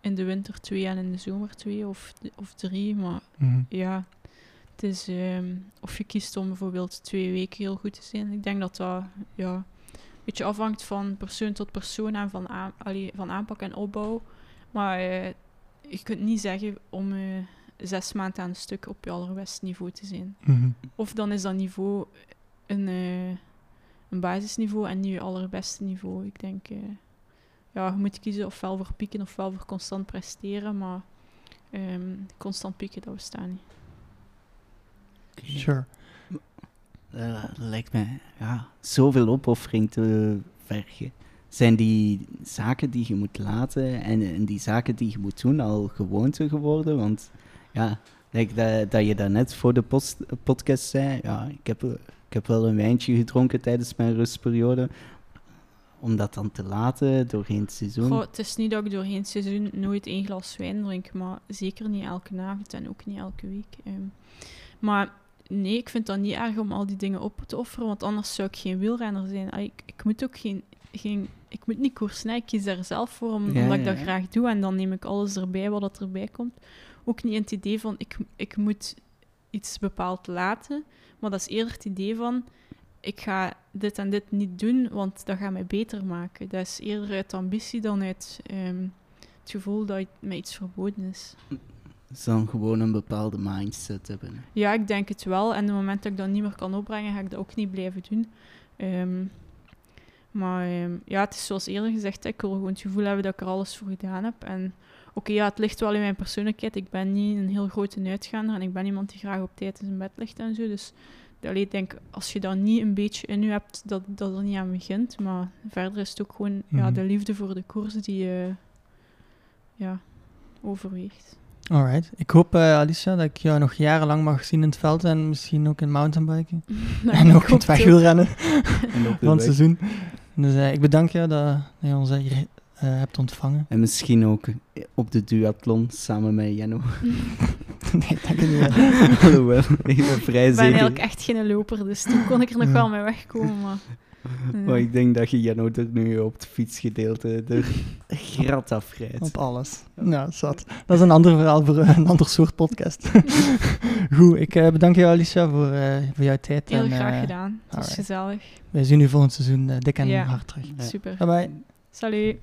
in de winter twee en in de zomer twee of, of drie. Maar Mhm. ja, het is ehm, of je kiest om bijvoorbeeld twee weken heel goed te zijn. Ik denk dat dat ja, een beetje afhangt van persoon tot persoon en van, aan, allee, van aanpak en opbouw. Maar eh, je kunt niet zeggen om eh, zes maanden aan een stuk op je allerbeste niveau te zijn. Mhm. Of dan is dat niveau een, eh, een basisniveau en niet je allerbeste niveau. Ik denk, ja, je moet kiezen ofwel voor pieken ofwel voor constant presteren, maar ehm, constant pieken, dat bestaat niet. Sure. dat lijkt mij ja, zoveel opoffering te vergen. Zijn die zaken die je moet laten en, en die zaken die je moet doen al gewoonte geworden? Want ja, like dat, dat je daarnet voor de post, podcast zei, ja, ik heb, ik heb wel een wijntje gedronken tijdens mijn rustperiode. Om dat dan te laten doorheen het seizoen. Goh, het is niet dat ik doorheen het seizoen nooit één glas wijn drink, maar zeker niet elke avond en ook niet elke week. ehm. maar nee, ik vind dat niet erg om al die dingen op te offeren, want anders zou ik geen wielrenner zijn. Ah, Ik, ik moet ook geen, geen... Ik moet niet koersen, ik kies daar zelf voor, om, Ja, omdat ik dat ja. graag doe. En dan neem ik alles erbij wat dat erbij komt. Ook niet in het idee van, ik, ik moet iets bepaald laten, maar dat is eerder het idee van, ik ga dit en dit niet doen, want dat gaat mij beter maken. Dat is eerder uit ambitie dan uit ehm, het gevoel dat het mij iets verboden is. Dus dan gewoon een bepaalde mindset hebben. Ja, ik denk het wel. En op het moment dat ik dat niet meer kan opbrengen, ga ik dat ook niet blijven doen. Ehm, maar ehm, ja, het is zoals eerder gezegd, ik wil gewoon het gevoel hebben dat ik er alles voor gedaan heb. En oké, ja, het ligt wel in mijn persoonlijkheid. Ik ben niet een heel grote uitgaander en ik ben iemand die graag op tijd in zijn bed ligt en zo. Dus allee, ik denk, als je dat niet een beetje in je hebt, dat dat er niet aan begint. Maar verder is het ook gewoon ja, Mhm. de liefde voor de koers die eh, ja, overweegt. Alright. Ik hoop, eh, Alicia, dat ik jou nog jarenlang mag zien in het veld en misschien ook in mountainbiken. en ook in het wegwielrennen van het seizoen. Dus eh, ik bedank je dat, dat je ons hier eh, hebt ontvangen. En misschien ook op de duathlon samen met Janno. nee, dank je niet. Alhoewel, ik ben vrij Ik ben eigenlijk echt geen loper, dus toen kon ik er nog wel mee wegkomen. Maar Maar ik denk dat je Jano er nu op het fietsgedeelte er grat afrijdt. Op alles. Nou, zat. Dat is een ander verhaal voor een ander soort podcast. Goed, ik eh, bedank jou Alicia voor, eh, voor jouw tijd. Heel en, graag eh, gedaan. Het was alright. gezellig. Wij zien u volgend seizoen eh, dik en Ja. hard terug. Ja. Super. Bye bye. Salut.